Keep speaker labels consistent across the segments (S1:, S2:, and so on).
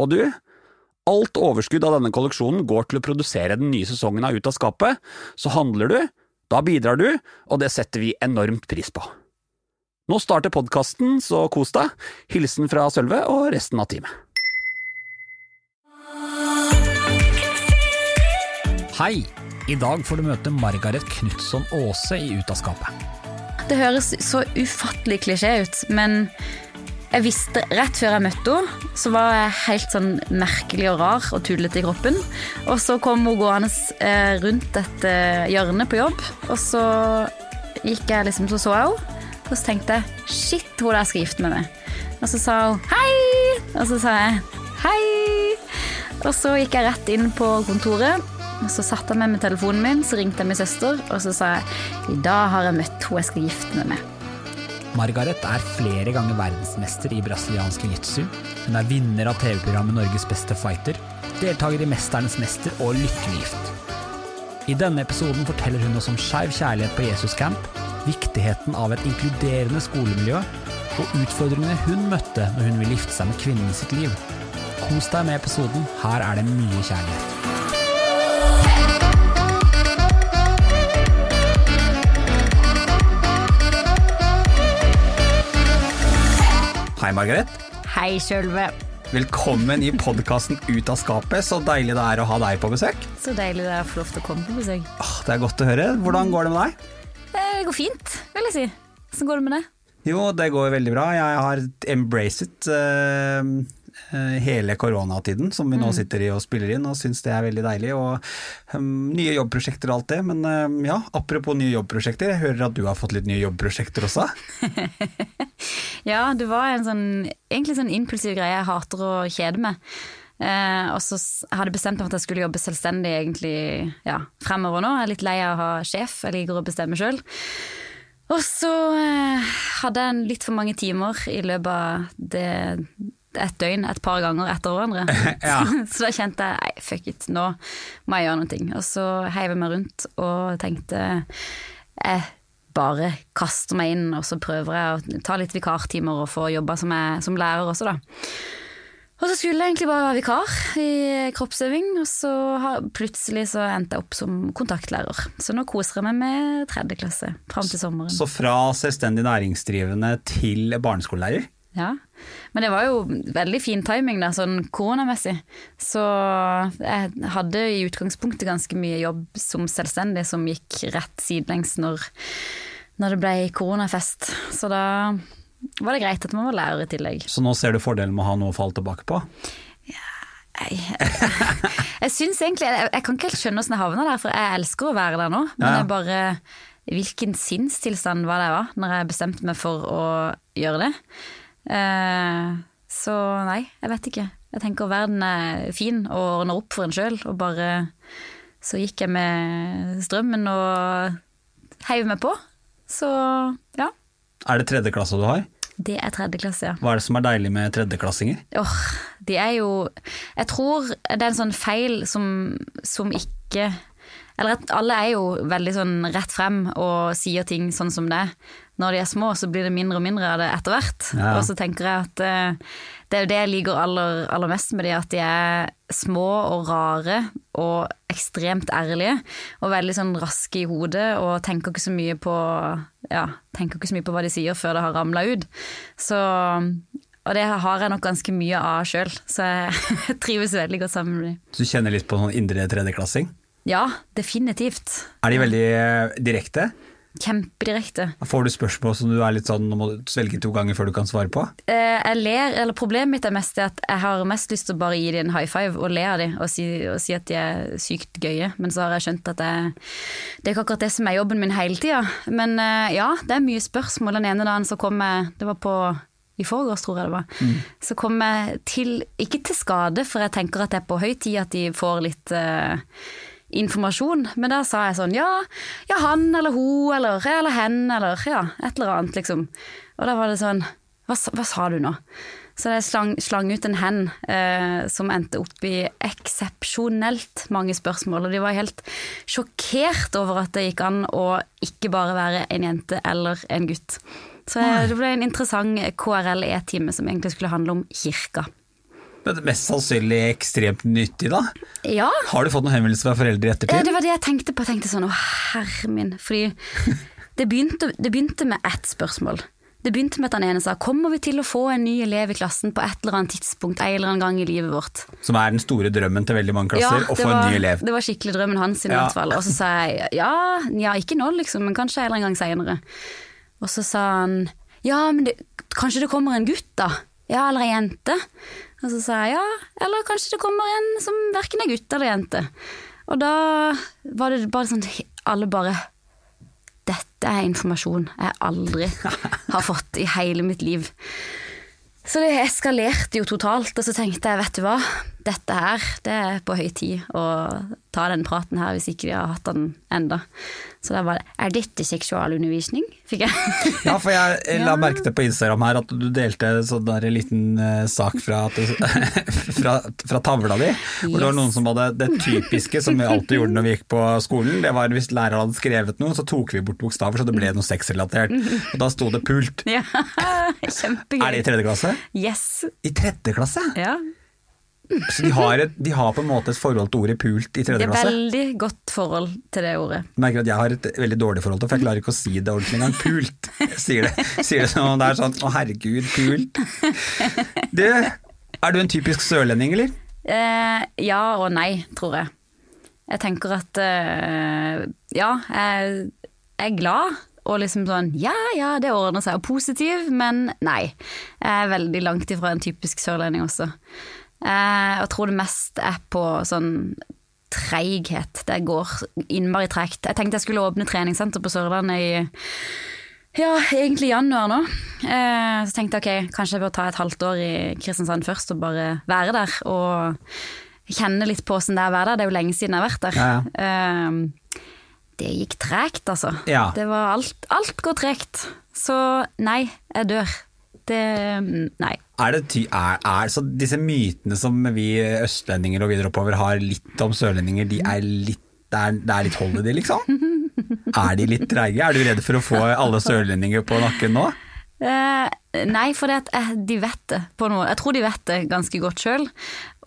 S1: Og du, alt overskudd av denne kolleksjonen går til å produsere den nye sesongen av Ut av skapet, så handler du, da bidrar du, og det setter vi enormt pris på. Nå starter podkasten, så kos deg. Hilsen fra Sølve og resten av teamet. Hei! I dag får du møte Margaret Knutson Aase i Ut av skapet.
S2: Det høres så ufattelig klisjé ut, men jeg visste rett før jeg møtte henne, så var jeg helt sånn merkelig og rar og tullete i kroppen. Og så kom hun gående eh, rundt et hjørne på jobb, og så gikk jeg liksom, så så jeg henne. Og så tenkte jeg shit, hun der skal gifte med meg. Og så sa hun hei! Og så sa jeg hei! Og så gikk jeg rett inn på kontoret. Og så satte jeg meg med telefonen min, så ringte jeg min søster, og så sa jeg i dag har jeg møtt hun jeg skal gifte meg med.
S1: Margaret er flere ganger verdensmester i brasiliansk jiu-jitsu. Hun er vinner av TV-programmet Norges beste fighter, deltaker i Mesternes mester og lykkelig gift. I denne episoden forteller hun oss om skeiv kjærlighet på Jesus Camp, viktigheten av et inkluderende skolemiljø og utfordringene hun møtte når hun ville gifte seg med kvinnen i sitt liv. Kos deg med episoden, her er det mye kjærlighet. Hei, Margaret.
S2: Hei, Sølve.
S1: Velkommen i podkasten Ut av skapet. Så deilig det er å ha deg på besøk.
S2: Så deilig det er å få lov til å komme på besøk.
S1: Åh, det er godt å høre. Hvordan går det med deg?
S2: Det går fint, vil jeg si. Hvordan går det med deg?
S1: Jo, det går veldig bra. Jeg har embracet uh, hele koronatiden som vi nå sitter i og spiller inn, og syns det er veldig deilig. Og um, nye jobbprosjekter og alt det. Men um, ja, apropos nye jobbprosjekter, jeg hører at du har fått litt nye jobbprosjekter også?
S2: ja, det var en sånn egentlig sånn impulsiv greie. Jeg hater å kjede meg. Eh, og så hadde jeg bestemt meg for at jeg skulle jobbe selvstendig egentlig ja, fremover nå. Jeg er litt lei av å ha sjef, jeg liker å bestemme sjøl. Og så eh, hadde jeg litt for mange timer i løpet av det, et døgn et par ganger etter hverandre.
S1: Ja.
S2: så da kjente jeg nei, fuck it, nå må jeg gjøre noe. Og så heiv jeg meg rundt og tenkte jeg bare kaster meg inn, og så prøver jeg å ta litt vikartimer og få jobba som, som lærer også, da. Og så skulle jeg egentlig bare være vikar i kroppsøving, og så har, plutselig så endte jeg opp som kontaktlærer. Så nå koser jeg meg med tredje klasse fram til sommeren.
S1: Så fra selvstendig næringsdrivende til barneskolelærer?
S2: Ja, men det var jo veldig fin timing da, sånn koronamessig. Så jeg hadde i utgangspunktet ganske mye jobb som selvstendig som gikk rett sidelengs når, når det ble koronafest. Så da var det greit at man var lærer i tillegg.
S1: Så nå ser du fordelen med å ha noe å falle tilbake på?
S2: Jeg, jeg, jeg syns egentlig jeg, jeg, kan ikke helt skjønne åssen jeg havna der, for jeg elsker å være der nå. Men
S1: Ja.
S2: jeg bare Hvilken sinnstilstand var det jeg var når jeg bestemte meg for å gjøre det? Eh, så nei, jeg vet ikke. Jeg tenker verden er fin og ordner opp for en sjøl, og bare Så gikk jeg med strømmen og heiv meg på. Så ja.
S1: Er det tredje klasse du har?
S2: Det er tredje klasse, ja.
S1: Hva er det som er deilig med tredjeklassinger?
S2: Åh, de er jo Jeg tror det er en sånn feil som, som ikke Eller alle er jo veldig sånn rett frem og sier ting sånn som det er. Når de er små, så blir det mindre og mindre av det etter hvert.
S1: Ja.
S2: Og så tenker jeg at eh, det er jo det jeg liker aller, aller mest med de, at de er små og rare og ekstremt ærlige. Og veldig sånn raske i hodet og tenker ikke så mye på ja, ikke så mye på hva de sier før det har ramla ut. Så og det har jeg nok ganske mye av sjøl, så jeg trives veldig godt sammen med dem.
S1: Så du kjenner litt på sånn indre tredjeklassing?
S2: Ja, definitivt.
S1: Er de veldig eh, direkte?
S2: Kjempedirekte.
S1: Får du spørsmål som du er litt sånn, nå må du svelge to ganger før du kan svare på?
S2: Eh, jeg ler, eller Problemet mitt er mest at jeg har mest lyst til å bare gi dem en high five og le av dem og si, og si at de er sykt gøye, men så har jeg skjønt at jeg, det er ikke akkurat det som er jobben min hele tida. Men eh, ja, det er mye spørsmål. Den ene dagen så kom jeg Det var på i forgårs, tror jeg det var, så kom jeg til, ikke til skade, for jeg tenker at det er på høy tid at de får litt eh, informasjon, men da sa jeg sånn ja, ja han eller hun eller eller hen eller ja, et eller annet liksom. Og da var det sånn, hva, hva sa du nå? Så jeg slang, slang ut en hen eh, som endte opp i eksepsjonelt mange spørsmål, og de var helt sjokkert over at det gikk an å ikke bare være en jente eller en gutt. Så det ble en interessant KRL-E-time som egentlig skulle handle om kirka.
S1: Men det mest sannsynlig ekstremt nyttig, da.
S2: Ja,
S1: Har du fått noen henvendelser fra foreldre i
S2: Ja,
S1: ettertid?
S2: det var det jeg tenkte på. Jeg tenkte sånn, å herre min. Fordi det begynte, det begynte med ett spørsmål. Det begynte med at han ene sa kommer vi til å få en ny elev i klassen på et eller annet tidspunkt en eller annen gang i livet vårt.
S1: Som er den store drømmen til veldig mange klasser, å
S2: få
S1: få en ny elev.
S2: det var skikkelig drømmen hans i
S1: Ja.
S2: hvert fall. Og så sa jeg ja, ja, ikke nå liksom, men kanskje en eller annen gang senere. Og så sa han ja, men det, kanskje det kommer en gutt da? Ja, eller ei jente? Og så sa jeg ja, eller kanskje det kommer en som verken er gutt eller jente. Og da var det bare sånn alle bare Dette er informasjon jeg aldri har fått i hele mitt liv. Så det eskalerte jo totalt, og så tenkte jeg, vet du hva, dette her, det er på høy tid å ta den praten her hvis ikke de har hatt den enda. Så da var det, er dette seksualundervisning? Fikk jeg.
S1: Ja, for jeg la merke til på Instagram her at du delte en sånn der liten eh, sak fra, fra, fra tavla di. Hvor det var noen som hadde det typiske som vi alltid gjorde når vi gikk på skolen. Det var hvis læreren hadde skrevet noe, så tok vi bort bokstaver så det ble noe sexrelatert. Og da sto det pult.
S2: Ja, kjempegøy.
S1: Er det i tredje klasse?
S2: Yes.
S1: I tredje klasse?
S2: Ja.
S1: Så de har, et, de har på en måte et forhold til ordet pult i
S2: Det er veldig godt forhold til det ordet.
S1: Jeg merker at jeg har et veldig dårlig forhold til det, for jeg klarer ikke å si det ordentlig engang. Pult. Jeg Sier det, sier det som om det er sånn å herregud, pult. Du, er du en typisk sørlending, eller?
S2: Eh, ja og nei, tror jeg. Jeg tenker at eh, ja, jeg er glad og liksom sånn ja ja, det ordner seg, og positiv, men nei. Jeg er veldig langt ifra en typisk sørlending også. Eh, jeg tror det mest er på sånn treighet. Det går innmari tregt. Jeg tenkte jeg skulle åpne treningssenter på Sørlandet i ja, egentlig januar nå. Eh, så tenkte jeg ok, kanskje jeg bør ta et halvt år i Kristiansand først og bare være der. Og kjenne litt på åssen det er å være der. Det er jo lenge siden jeg har vært der.
S1: Ja,
S2: Eh, det gikk tregt, altså.
S1: Ja.
S2: Det var alt, alt går tregt. Så nei, jeg dør. Det Nei.
S1: Er det ty er, er, så disse mytene som vi østlendinger og videre oppover har litt om sørlendinger, de er litt, det, er, det er litt hold i de, liksom? Er de litt treige? Er du redd for å få alle sørlendinger på nakken nå?
S2: Eh, nei, for det at eh, de vet det på noe. Jeg tror de vet det ganske godt sjøl.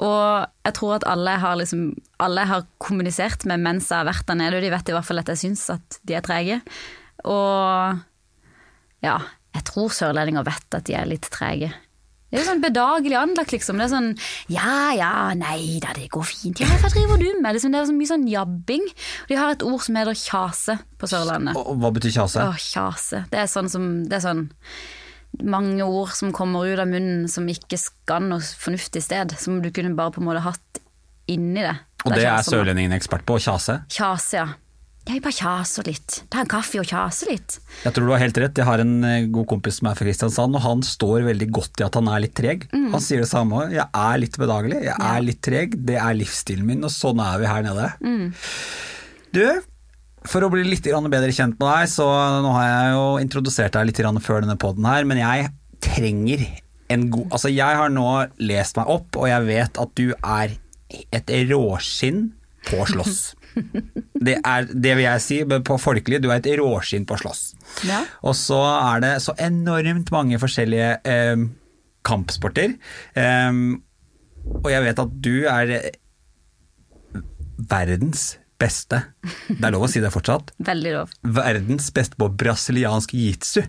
S2: Og jeg tror at alle har, liksom, alle har kommunisert med mens jeg har vært der nede, og de vet i hvert fall at jeg syns at de er trege. Og ja, jeg tror sørlendinger vet at de er litt trege. Det er sånn bedagelig anlagt, liksom. Det er sånn ja ja, nei da, det går fint. Ja, hva driver du med? Liksom, det er så mye sånn jabbing. De har et ord som heter kjase på Sørlandet.
S1: Og hva betyr kjase?
S2: Å, kjase. Det er sånn som Det er sånn mange ord som kommer ut av munnen som ikke skal noe fornuftig sted. Som du kunne bare på en måte hatt inni det.
S1: Og det er sørlendingen ekspert på, å kjase.
S2: Kjase, ja. Jeg bare kjaser litt. Ta en kaffe og kjase litt.
S1: Jeg tror du har helt rett. Jeg har en eh, god kompis som er fra Kristiansand, og han står veldig godt i at han er litt treg. Han sier det samme. Jeg er litt bedagelig, jeg er litt treg. Det er livsstilen min, og sånn er vi her nede. Du, for å bli litt bedre kjent med deg, så nå har jeg jo introdusert deg litt før denne poden her, men jeg trenger en god Altså, jeg har nå lest meg opp, og jeg vet at du er et råskinn på slåss. Det, er, det vil jeg si på folkelig, du er et råskinn på å slåss.
S2: Ja.
S1: Og så er det så enormt mange forskjellige eh, kampsporter. Eh, og jeg vet at du er eh, verdens beste, det er lov å si det fortsatt,
S2: Veldig lov.
S1: verdens beste på brasiliansk jitsu.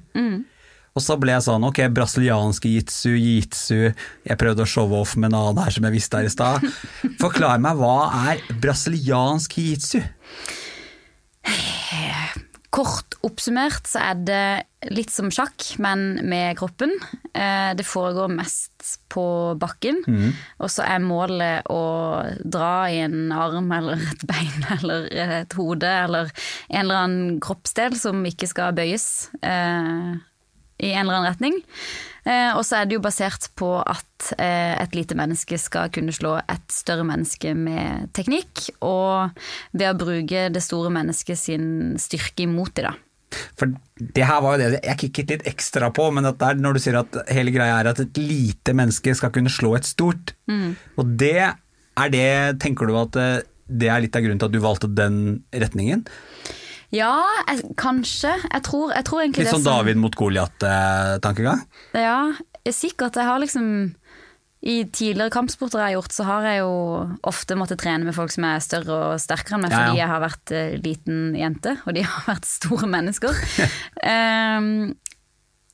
S1: Og så ble jeg sånn, ok, brasiliansk jitsu, jitsu, jeg prøvde å showe off med en annen her som jeg visste her i stad. Forklar meg, hva er brasiliansk jitsu?
S2: Kort oppsummert så er det litt som sjakk, men med kroppen. Eh, Det foregår mest på bakken, og så er målet å dra i en arm eller et bein eller et hode eller en eller annen kroppsdel som ikke skal bøyes. I en eller annen retning. Eh, og så er det jo basert på at eh, et lite menneske skal kunne slå et større menneske med teknikk, og ved å bruke det store mennesket sin styrke imot det, da.
S1: For det her var jo det jeg kikket litt ekstra på, men at der, når du sier at hele greia er at et lite menneske skal kunne slå et stort, og det er det Tenker du at eh, det er litt av grunnen til at du valgte den retningen?
S2: Ja, jeg, kanskje. Jeg tror, jeg tror egentlig
S1: Litt
S2: det
S1: sånn David mot Goliat-tankegang?
S2: Ja, sikkert. Jeg har liksom I tidligere kampsporter jeg har gjort, så har jeg jo ofte måttet trene med folk som er større og sterkere enn meg,
S1: Ja, ja.
S2: fordi jeg har vært eh, liten jente, og de har vært store mennesker. Um,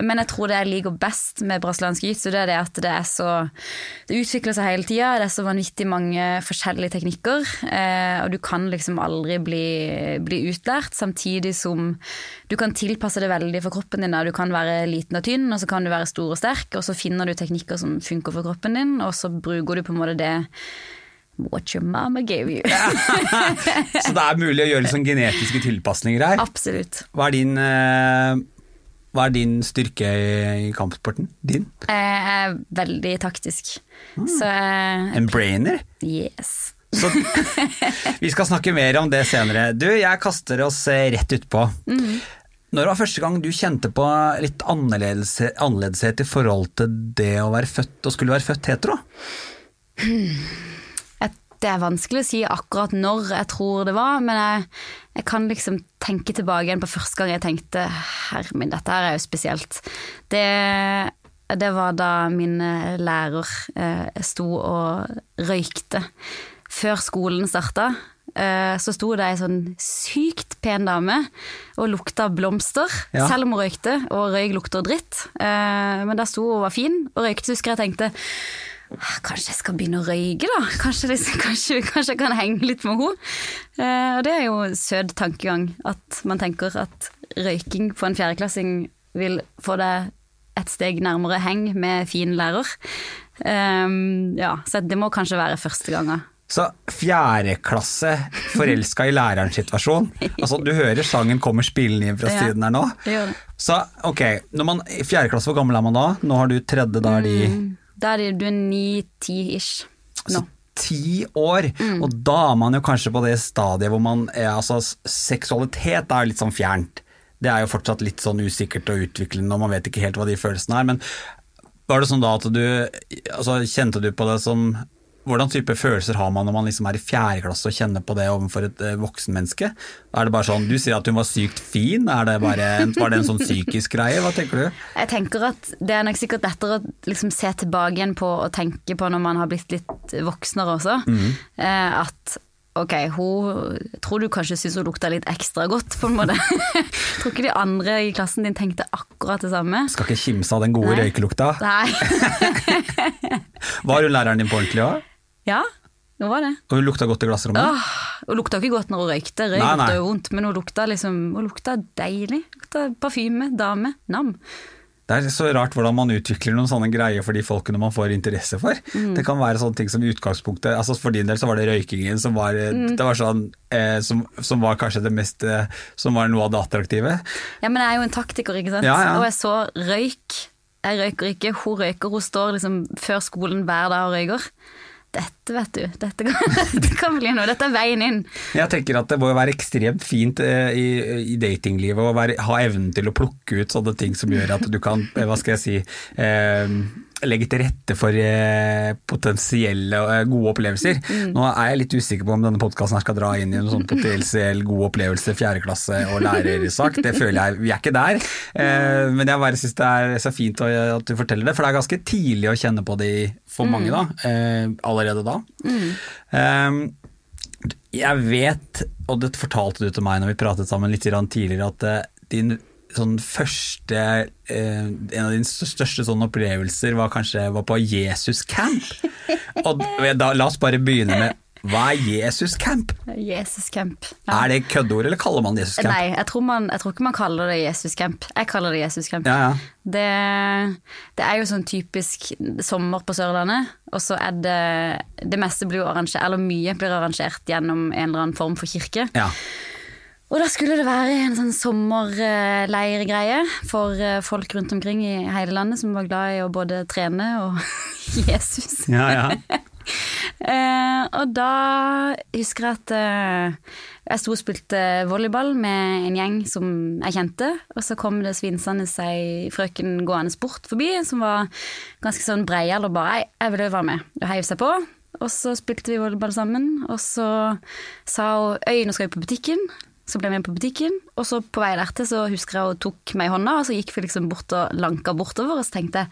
S2: men jeg tror det jeg liker best med brasiliansk jiu-jitsu, det er det at det er så Det utvikler seg hele tida, det er så vanvittig mange forskjellige teknikker, eh, og du kan liksom aldri bli, bli utlært, samtidig som du kan tilpasse det veldig for kroppen din. Da. Du kan være liten og tynn, og så kan du være stor og sterk, og så finner du teknikker som funker for kroppen din, og så bruker du på en måte det What your mama gave you.
S1: Så det er mulig å gjøre sånn genetiske tilpasninger her.
S2: Absolutt.
S1: Hva er din, eh, hva er din styrke i, kampsporten? Din?
S2: Jeg er veldig taktisk. Så jeg
S1: En brainer?
S2: Yes.
S1: Så, vi skal snakke mer om det senere. Du, jeg kaster oss eh, rett utpå. Når var første gang du kjente på litt annerledes, annerledeshet i forhold til det å være født og skulle være født hetero?
S2: Et- Det er vanskelig å si akkurat når jeg tror det var, men jeg, jeg kan liksom tenke tilbake igjen på første gang jeg tenkte herre min, dette her er jo spesielt. Det, det var da min eh, lærer eh, sto og røykte. Før skolen starta, eh, så sto det ei sånn sykt pen dame og lukta blomster,
S1: Ja.
S2: selv om hun røykte, og røyk lukter dritt. Eh, men da sto hun og var fin og røykte, husker jeg tenkte «Ah, Kanskje jeg skal begynne å røyke, da? Kanskje, liksom, kanskje, kanskje jeg kan henge litt med henne? Eh, og det er jo søt tankegang, at man tenker at røyking på en fjerdeklassing vil få deg et steg nærmere heng med fin lærer. Eh, ja, så det må kanskje være første gangen.
S1: Så fjerde klasse, forelska i læreren-situasjon. Altså, du hører sangen kommer spillende inn fra
S2: Ja,
S1: siden her nå.
S2: det det.
S1: Så ok, når man, fjerde klasse, hvor gammel er man da? Nå har du tredje, da er de
S2: Da er du er ni-ti-ish nå.
S1: ti år,
S2: Mm.
S1: og da er man jo kanskje på det stadiet hvor man er, altså, Seksualitet er litt sånn fjernt. Det er jo fortsatt litt sånn usikkert og utviklende, og man vet ikke helt hva de følelsene er. Men var det sånn da at du altså, Kjente du på det som Hvordan type følelser har man når man liksom er i fjerde klasse og kjenner på det overfor et eh, voksenmenneske? Er det bare sånn, Du sier at hun var sykt fin, er det bare, var det en sånn psykisk greie? Hva tenker du?
S2: Jeg tenker at Det er nok sikkert lettere å liksom se tilbake igjen på og tenke på når man har blitt litt voksnere også. Eh, at ok, hun tror du kanskje syns hun lukta litt ekstra godt, på en måte. tror ikke de andre i klassen din tenkte akkurat det samme.
S1: Skal ikke kimse av den gode
S2: Nei.
S1: røykelukta.
S2: Nei.
S1: Var hun læreren din på ordentlig òg?
S2: Ja, det var det.
S1: Og hun lukta godt i glassrommet?
S2: Åh, hun lukta ikke godt når hun røykte, røyk
S1: Nei, nei.
S2: lukta jo vondt, men hun lukta liksom Hun lukta deilig. Lukta parfyme, dame, nam.
S1: Det er så rart hvordan man utvikler noen sånne greier for de folkene man får interesse for.
S2: Mm.
S1: Det kan være sånne ting som i utgangspunktet altså For din del så var det røykingen som var,
S2: Mm.
S1: det var sånn, eh, som, som var kanskje det mest eh, Som var noe av det attraktive.
S2: Ja, men jeg er jo en taktiker, ikke sant.
S1: Ja, ja.
S2: Og jeg så røyk. Jeg røyker ikke, hun røyker. Hun står liksom før skolen hver dag og røyker. Dette, vet du. Dette kan, dette kan bli noe. Dette er veien inn.
S1: Jeg tenker at det må være ekstremt fint eh, i, i datinglivet å ha evnen til å plukke ut sånne ting som gjør at du kan, eh, hva skal jeg si, eh, legge til rette for eh, potensielle eh, gode opplevelser. Nå er jeg litt usikker på om denne podkasten skal dra inn i en sånn potensiell god opplevelse, fjerde klasse og lærersak. Det føler jeg, vi er ikke der. Eh, men jeg bare syns det er så fint at du forteller det, for det er ganske tidlig å kjenne på det for mange da, eh, allerede da. Mm. jeg vet, og det fortalte du til meg når vi pratet sammen litt tidligere, at din sånn første eh, En av dine største sånne opplevelser var kanskje var på Jesus Camp. Og da, la oss bare begynne med hva er Jesus Camp?
S2: Jesus Camp. Ja.
S1: Er det køddeord, eller kaller man det Jesus Camp?
S2: Nei, jeg tror, man, jeg tror ikke man kaller det Jesus Camp. Jeg kaller det Jesus Camp.
S1: Ja, ja.
S2: Det, det er jo sånn typisk sommer på Sørlandet, og så er det Det meste blir jo arrangert, eller mye blir arrangert gjennom en eller annen form for kirke.
S1: ja.
S2: Og da skulle det være en sånn sommerleirgreie for eh, folk rundt omkring i hele landet som var glad i å både trene og Jesus.
S1: Ja, ja.
S2: Eh, og da husker jeg at eh, jeg sto og spilte volleyball med en gjeng som jeg kjente, og så kom det svinsende ei frøken gående bort forbi, som var ganske sånn breial og bare jeg vil jo være med', og heiv seg på. Og så spilte vi volleyball sammen, og så sa hun 'Øy, nå skal vi på butikken'. Så ble vi med på butikken, og så på vei dertil så husker jeg hun tok meg i hånda, og så gikk vi liksom bort og lanka bortover, og så tenkte jeg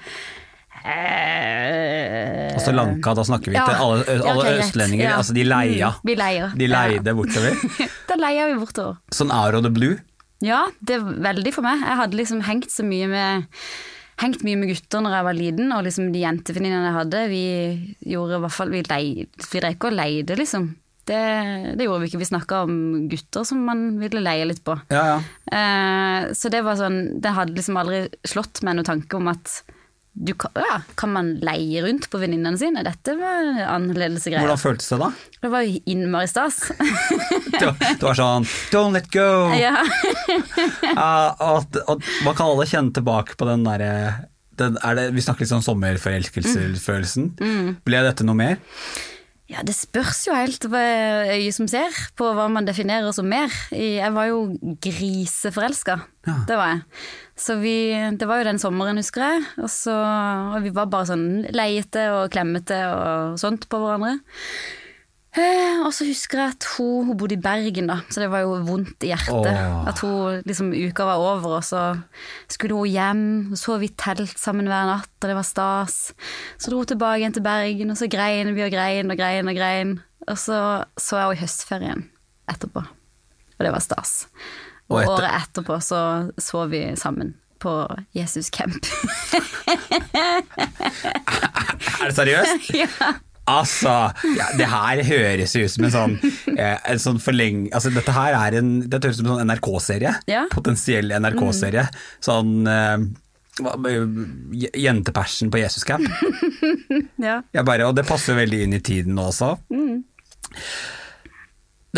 S2: Altså
S1: Og så Lanka, da snakker vi
S2: Ja.
S1: til alle,
S2: Ja,
S1: alle
S2: ok,
S1: østlendinger.
S2: Ja.
S1: Altså, de leia.
S2: Mm, vi leier.
S1: De leide bortover.
S2: Da leia vi bortover.
S1: Sånn out of the blue.
S2: Ja, det er veldig for meg. Jeg hadde liksom hengt så mye med Hengt mye med gutter når jeg var liten, og liksom de jentevenninnene jeg hadde, vi gjorde i hvert fall Vi, leid, vi drev ikke og leide, liksom. Det, det gjorde vi ikke. Vi snakka om gutter som man ville leie litt på.
S1: Ja, ja.
S2: Eh, så det var sånn Det hadde liksom aldri slått meg noen tanke om at du ja, kan man leie rundt på venninnene sine? Dette var annerledes greier.
S1: Hvordan føltes det da?
S2: Det var innmari stas.
S1: Det var, det var sånn Don't let go!
S2: ja.
S1: uh, og, og man kan alle kjenne tilbake på den derre den, er det, Vi snakker litt sånn sommerforelskelsesfølelsen.
S2: Mm.
S1: Ble dette noe mer?
S2: Ja, det spørs jo helt øyet som ser, på hva man definerer som mer. Jeg var jo griseforelska,
S1: Ja.
S2: det var jeg. Så vi, det var jo den sommeren, husker jeg. Og, så, og vi var bare sånn leiete og klemmete og sånt på hverandre. Eh, og så husker jeg at hun, hun bodde i Bergen, da, så det var jo vondt i hjertet.
S1: Åh.
S2: At hun liksom uka var over, og så skulle hun hjem. Så sov vi telt sammen hver natt, og det var stas. Så dro hun tilbake igjen til Bergen, og så grein vi og grein og grein og grein. Og så så jeg henne i høstferien etterpå, og det var stas. Og,
S1: Og etter-
S2: året etterpå så sov vi sammen på Jesus Camp.
S1: Er det seriøst?
S2: ja.
S1: Altså, ja, det her høres ut som en sånn, eh, en sånn forleng... Altså, dette her er en, dette høres ut som en sånn NRK-serie.
S2: Ja.
S1: Potensiell NRK-serie. Sånn eh, hva- Jentepersen på Jesus Camp.
S2: ja.
S1: Bare, og det passer veldig inn i tiden nå også.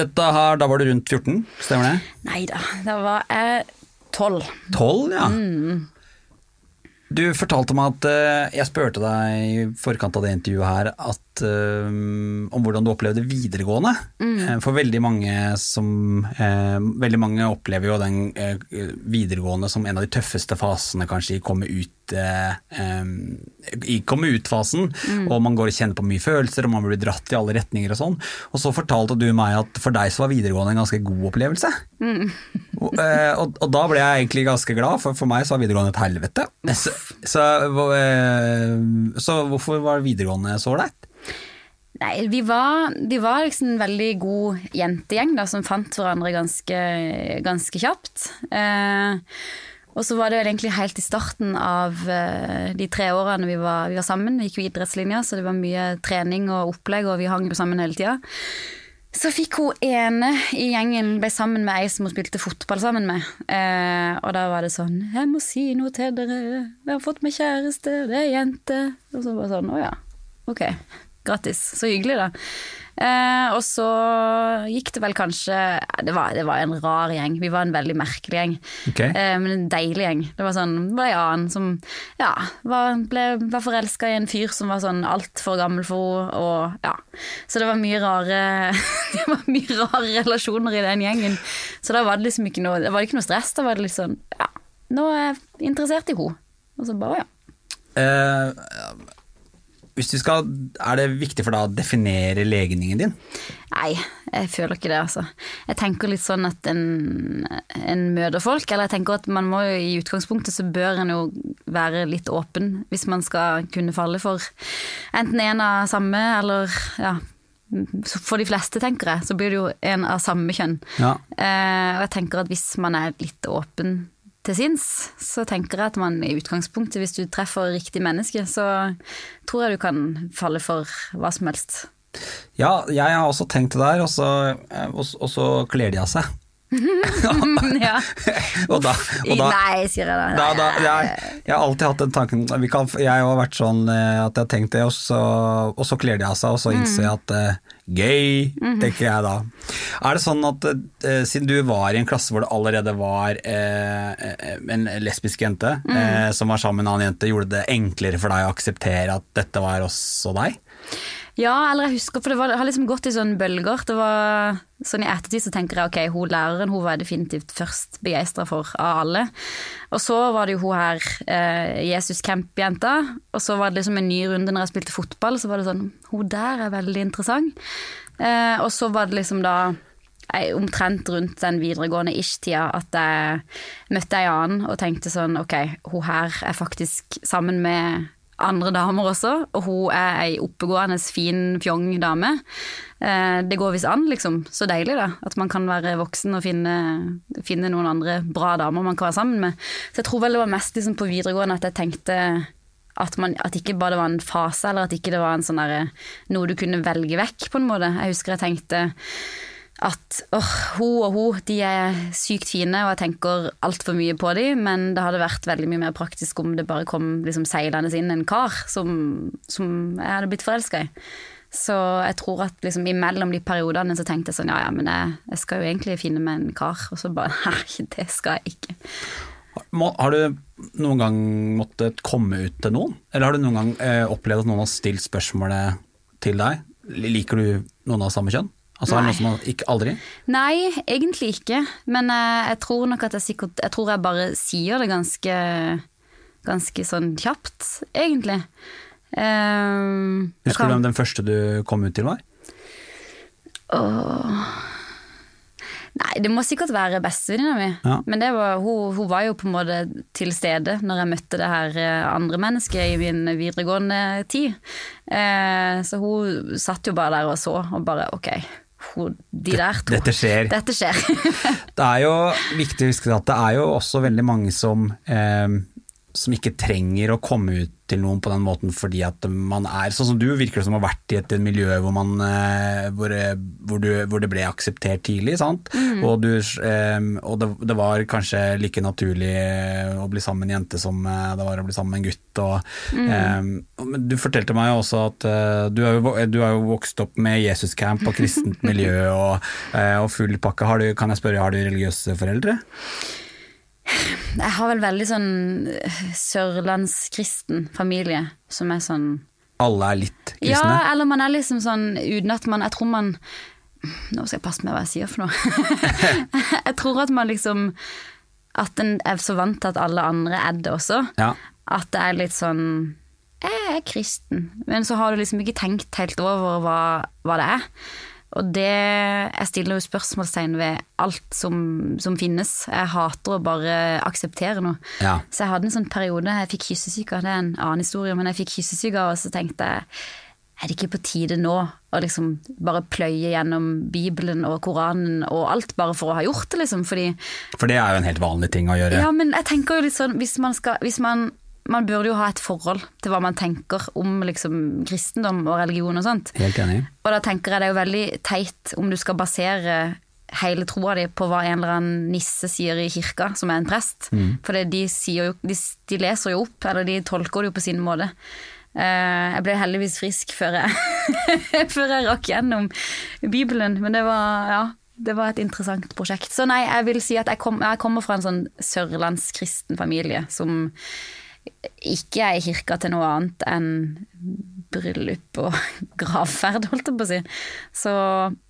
S1: Dette her, da var du rundt 14, stemmer det?
S2: Nei da, da var jeg tolv.
S1: 12, ja.
S2: Mm.
S1: Du fortalte meg at eh, Jeg spurte deg i forkant av det intervjuet her at, eh, om hvordan du opplevde videregående.
S2: Mm.
S1: Eh, for veldig mange som eh, Veldig mange opplever jo den eh, videregående som en av de tøffeste fasene kanskje i komme ut eh, eh, i komme ut-fasen,
S2: Mm.
S1: og man går og kjenner på mye følelser, og man blir dratt i alle retninger og sånn. Og så fortalte du meg at for deg så var videregående en ganske god opplevelse. Og, eh, og, og da ble jeg egentlig ganske glad, for for meg så var videregående et helvete. Så, så, så hvorfor var videregående så ålreit?
S2: Nei, vi var, vi var liksom en veldig god jentegjeng da, som fant hverandre ganske, ganske kjapt. Eh, og så var det egentlig helt i starten av eh, de tre årene vi var, vi var sammen. Vi gikk jo idrettslinja, så det var mye trening og opplegg, og vi hang jo sammen hele tida. Så fikk hun ene i gjengen ble sammen med ei som hun spilte fotball sammen med. Eh, og da var det sånn 'Jeg må si noe til dere. Jeg har fått meg kjæreste, det er jente.' Og så bare sånn 'Å ja, ok. Grattis. Så hyggelig, da'. Eh, og så gikk det vel kanskje det var, det var en rar gjeng. Vi var en veldig merkelig gjeng.
S1: Okay.
S2: Eh, men en deilig gjeng. Det var sånn, det var en annen som ja, var, ble, var forelska i en fyr som var sånn altfor gammel for henne. Og, ja. Så det var mye rare Det var mye rare relasjoner i den gjengen. Så da var det liksom ikke noe, det var ikke noe stress. Da var det litt sånn ja, nå er jeg interessert i henne. Og så bare ja.
S1: Eh, hvis du skal, er det viktig for deg å definere legningen din?
S2: Nei, jeg føler ikke det, altså. Jeg tenker litt sånn at en, en møter folk, eller jeg tenker at man må jo i utgangspunktet så bør en jo være litt åpen hvis man skal kunne falle for enten en av samme, eller ja For de fleste, tenker jeg, så blir det jo en av samme kjønn.
S1: Ja.
S2: Eh, og jeg tenker at hvis man er litt åpen til sinns, så tenker jeg at man i utgangspunktet, hvis du treffer riktig menneske, så tror jeg du kan falle for hva som helst.
S1: Ja, jeg har også tenkt det der, og så, og, og så kler de av seg.
S2: ja.
S1: og da, og da
S2: Nei, sier jeg da.
S1: da, da, jeg, jeg har alltid hatt den tanken vi kan, Jeg har vært sånn eh, at jeg har tenkt det, og så, og så kler de av seg, og så innser jeg at eh, gay, tenker jeg da. Er det sånn at eh, siden du var i en klasse hvor det allerede var eh, en lesbisk jente eh, som var sammen med en annen jente, gjorde det enklere for deg å akseptere at dette var også deg?
S2: Ja, eller jeg husker, for det, var, det har liksom gått i sånne bølger. Det var sånn I ettertid så tenker jeg ok, hun læreren hun var jeg definitivt først begeistra for av alle. Og så var det jo hun her, eh, Jesus Camp-jenta. Og så var det liksom en ny runde når jeg spilte fotball, så var det sånn Hun der er veldig interessant. Eh, og så var det liksom da jeg, omtrent rundt den videregående ish-tida at jeg møtte ei annen og tenkte sånn ok, hun her er faktisk sammen med andre damer også, og hun er ei oppegående, fin, fjong dame. Eh, det går visst an, liksom. Så deilig, da. At man kan være voksen og finne, finne, noen andre bra damer man kan være sammen med. Så jeg tror vel det var mest liksom, på videregående at jeg tenkte at, man, at ikke bare det var en fase, eller at ikke det var sånn der, noe du kunne velge vekk, på en måte. Jeg husker jeg tenkte at åh, hun og hun de er sykt fine, og jeg tenker altfor mye på dem, men det hadde vært veldig mye mer praktisk om det bare kom liksom, seilende inn en kar som, som jeg hadde blitt forelska i. Så jeg tror at liksom, imellom de periodene så tenkte jeg sånn ja ja, men jeg, jeg skal jo egentlig finne meg en kar, og så bare nei, det skal jeg ikke.
S1: Har du noen gang måttet komme ut til noen, eller har du noen gang eh, opplevd at noen har stilt spørsmålet til deg? Liker du noen av samme kjønn? Altså er det noe som man ikke aldri?
S2: Nei, egentlig ikke. Men jeg, jeg tror nok at jeg sikkert Jeg tror jeg bare sier det ganske Ganske sånn kjapt, egentlig. Um,
S1: Husker kan... du hvem den første du kom ut til var?
S2: Åh Nei, det må sikkert være bestevenninna mi. Ja. Men var, hun, hun, var jo på en måte til stede når jeg møtte det her eh, andre mennesket i min videregående tid. Eh, så hun satt jo bare der og så, og bare ok, de der to.
S1: Dette skjer.
S2: Dette skjer.
S1: det er jo viktig å huske at det er jo også veldig mange som, eh, som ikke trenger å komme ut til noen på den måten fordi at man er Sånn som du virker som har vært i et miljø hvor, man, eh, hvor, hvor, du, hvor det ble akseptert tidlig, sant. Mm. Og, du, eh, og det, det, var kanskje like naturlig å bli sammen med en jente som eh, det var å bli sammen med en gutt. Og, mm. um, du fortalte meg også at du, har, jo, du har jo vokst opp med Jesuscamp og kristent miljø og, og full pakke. Har du, kan jeg spørre, har du religiøse foreldre?
S2: Jeg har vel veldig sånn eh, sørlandskristen familie som er sånn
S1: Alle er litt kristne?
S2: Ja, eller man er liksom sånn uten at man Jeg tror man Nå skal jeg passe med hva jeg sier for noe. jeg tror at man liksom At en er så vant til at alle andre er det også. Ja. At det er litt sånn Jeg er kristen. Men så har du liksom ikke tenkt helt over hva, hva det er. Og det Jeg stiller jo spørsmålstegn ved alt som, som, finnes. Jeg hater å bare akseptere noe. Ja. Så jeg hadde en sånn periode jeg fikk kyssesyke, det er en annen historie, men jeg fikk kyssesyke, og så tenkte jeg er det ikke på tide nå å liksom bare pløye gjennom Bibelen og Koranen og alt, bare for å ha gjort det, liksom? Fordi
S1: For det er jo en helt vanlig ting å gjøre.
S2: Ja, men jeg tenker jo litt sånn, hvis man skal hvis man man burde jo ha et forhold til hva man tenker om liksom, kristendom og religion og sånt.
S1: Helt enig.
S2: Og da tenker jeg det er jo veldig teit om du skal basere hele troa di på hva en eller annen nisse sier i kirka, som er en prest. Mm. For de, jo, de, de, leser jo opp, eller de tolker det jo på sin måte. Uh, jeg ble heldigvis frisk før jeg, før jeg rakk gjennom Bibelen, men det var, ja, det var et interessant prosjekt. Så nei, jeg vil si at jeg, kom, jeg kommer fra en sånn sørlandskristen familie som ikke er i kirka til noe annet enn bryllup og gravferd, holdt jeg på å si. Så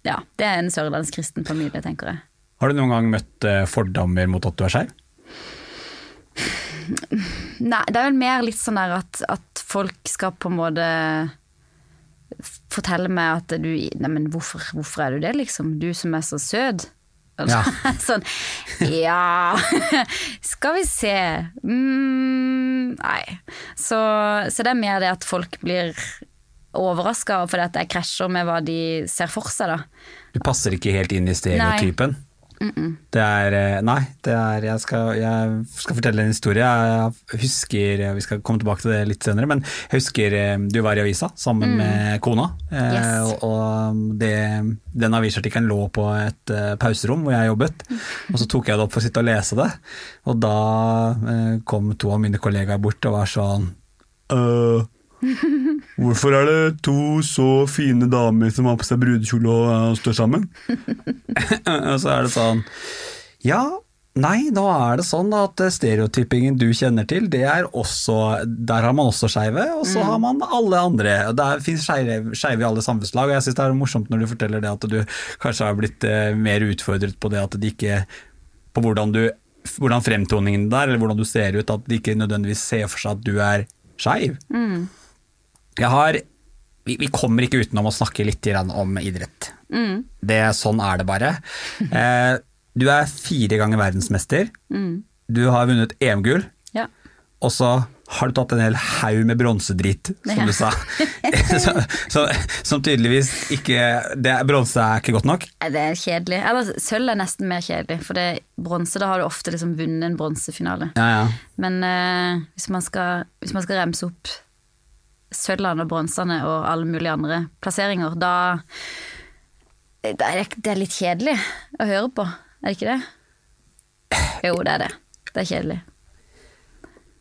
S2: ja, det er en sørlandskristen familie, tenker jeg.
S1: Har du noen gang møtt eh, fordommer mot at du er skeiv?
S2: Nei, det er vel mer litt sånn der at, at folk skal på en måte fortelle meg at du Neimen, hvorfor, hvorfor er du det, liksom? Du som er så søt. Ja. sånn Ja, skal vi se mm, Nei. Så, så, det er mer det at folk blir overraska fordi at jeg krasjer med hva de ser for seg, da.
S1: Du passer ikke helt inn i stereotypen? Nei. Det er eh, Nei, det er Jeg skal, jeg skal fortelle en historie. Jeg husker Vi skal komme tilbake til det litt senere, men jeg husker eh, du var i avisa sammen med kona. eh,
S2: Yes.
S1: Og og det, den avisartikkelen lå på et eh, pauserom hvor jeg jobbet. Og så tok jeg det opp for å sitte og lese det, og da eh, kom to av mine kollegaer bort og var sånn «Øh, Hvorfor er det to så fine damer som har på seg brudekjole og og står sammen? og så er det sånn Ja, nei, nå er det sånn at stereotypingen du kjenner til, det er også Der har man også skeive, og så har man alle andre. Det fins skeive i alle samfunnslag, og jeg syns det er morsomt når du forteller det at du kanskje har blitt eh, mer utfordret på det at de ikke På hvordan du hvordan fremtoningen der, eller hvordan du ser ut, at de ikke nødvendigvis ser for seg at du er skeiv. Jeg har vi, vi kommer ikke utenom å snakke litt om idrett. Det, sånn er det bare. Eh, du er fire ganger verdensmester. Du har vunnet EM-gull,
S2: Ja.
S1: og så har du tatt en hel haug med bronsedritt, som
S2: Ja.
S1: du sa. så, så, som tydeligvis ikke det, Bronse er ikke godt nok.
S2: Det er kjedelig. Eller sølv er nesten mer kjedelig, for det bronse, da har du ofte liksom vunnet en bronsefinale.
S1: Ja, ja.
S2: Men eh, hvis, man skal, hvis man skal remse opp sølvene og bronsene og alle mulige andre plasseringer, da, det er det, litt kjedelig å høre på, er det ikke det? Jo, det er det. Det er kjedelig.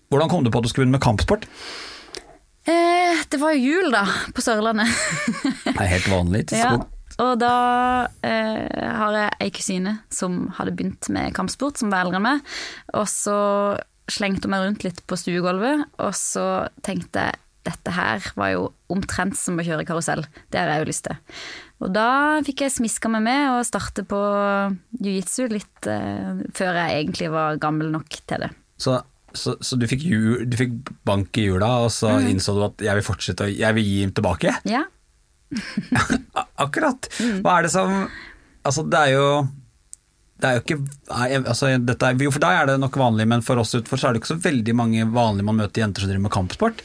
S1: Hvordan kom du på at du skulle begynne med kampsport?
S2: Eh, det var jo jul, da, på Sørlandet.
S1: Det er helt vanlig.
S2: Ja,
S1: tidspunkt.
S2: og da eh, har jeg ei kusine som hadde begynt med kampsport, som var eldre enn meg. Og så slengte hun meg rundt litt på stuegulvet, og så tenkte jeg dette her var jo omtrent som å kjøre karusell. Det har jeg jo lyst til. Og da fikk jeg smiska meg med og starte på jiu-jitsu litt eh, før jeg egentlig var gammel nok til det.
S1: Så, så, så du, fikk jul, du fikk bank i jula, og så
S2: mm.
S1: innså du at jeg vil fortsette, jeg vil gi tilbake?
S2: Ja.
S1: Akkurat.
S2: Mm.
S1: Hva er det som Altså, det er jo det er jo ikke altså, er, Jo, for deg er det nok vanlig, men for oss utenfor så er det ikke så veldig mange vanlige man møter jenter som driver med kampsport.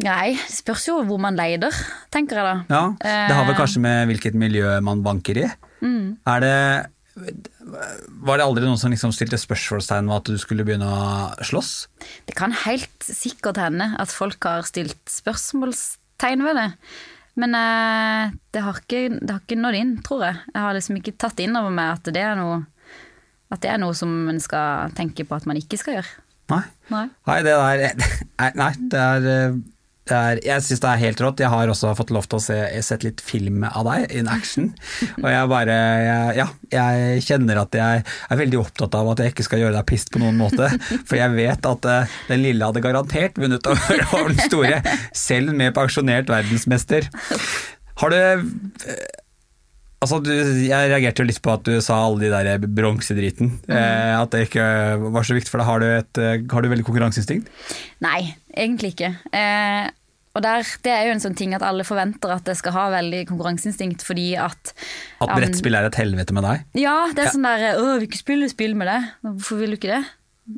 S2: Nei, det spørs jo hvor man leider, tenker jeg da.
S1: Ja, Det har vel
S2: Eh.
S1: kanskje med hvilket miljø man banker i.
S2: Mm.
S1: Er det Var det aldri noen som liksom stilte spørsmålstegn ved at du skulle begynne å slåss?
S2: Det kan helt sikkert hende at folk har stilt spørsmålstegn ved det. Men eh, det, har ikke, det har ikke nådd inn, tror jeg. Jeg har liksom ikke tatt inn over meg at det er noe, at det er noe som en skal tenke på at man ikke skal gjøre.
S1: Nei.
S2: Nei.
S1: Nei, det der Nei, nei det er, eh, er Jeg syns det er helt rått. Jeg har også fått lov til å se sett litt film av deg in action. Og jeg bare jeg, Ja, jeg kjenner at jeg er veldig opptatt av at jeg ikke skal gjøre deg pissed på noen måte. For jeg vet at uh, den lille hadde garantert vunnet over, over den store, selv med pensjonert verdensmester. Har du eh, Altså, du, Jeg reagerte jo litt på at du sa alle de der bronsedriten. Eh, at det ikke var så viktig for deg. Har du, et, eh, har du veldig konkurranseinstinkt?
S2: Nei, egentlig ikke. Eh, og der, det er jo en sånn ting at alle forventer at jeg skal ha veldig konkurranseinstinkt fordi at
S1: At brettspill er et helvete med deg?
S2: Ja, det er
S1: Ja.
S2: sånn der Å, vil ikke spille spill med det. Hvorfor vil du ikke det?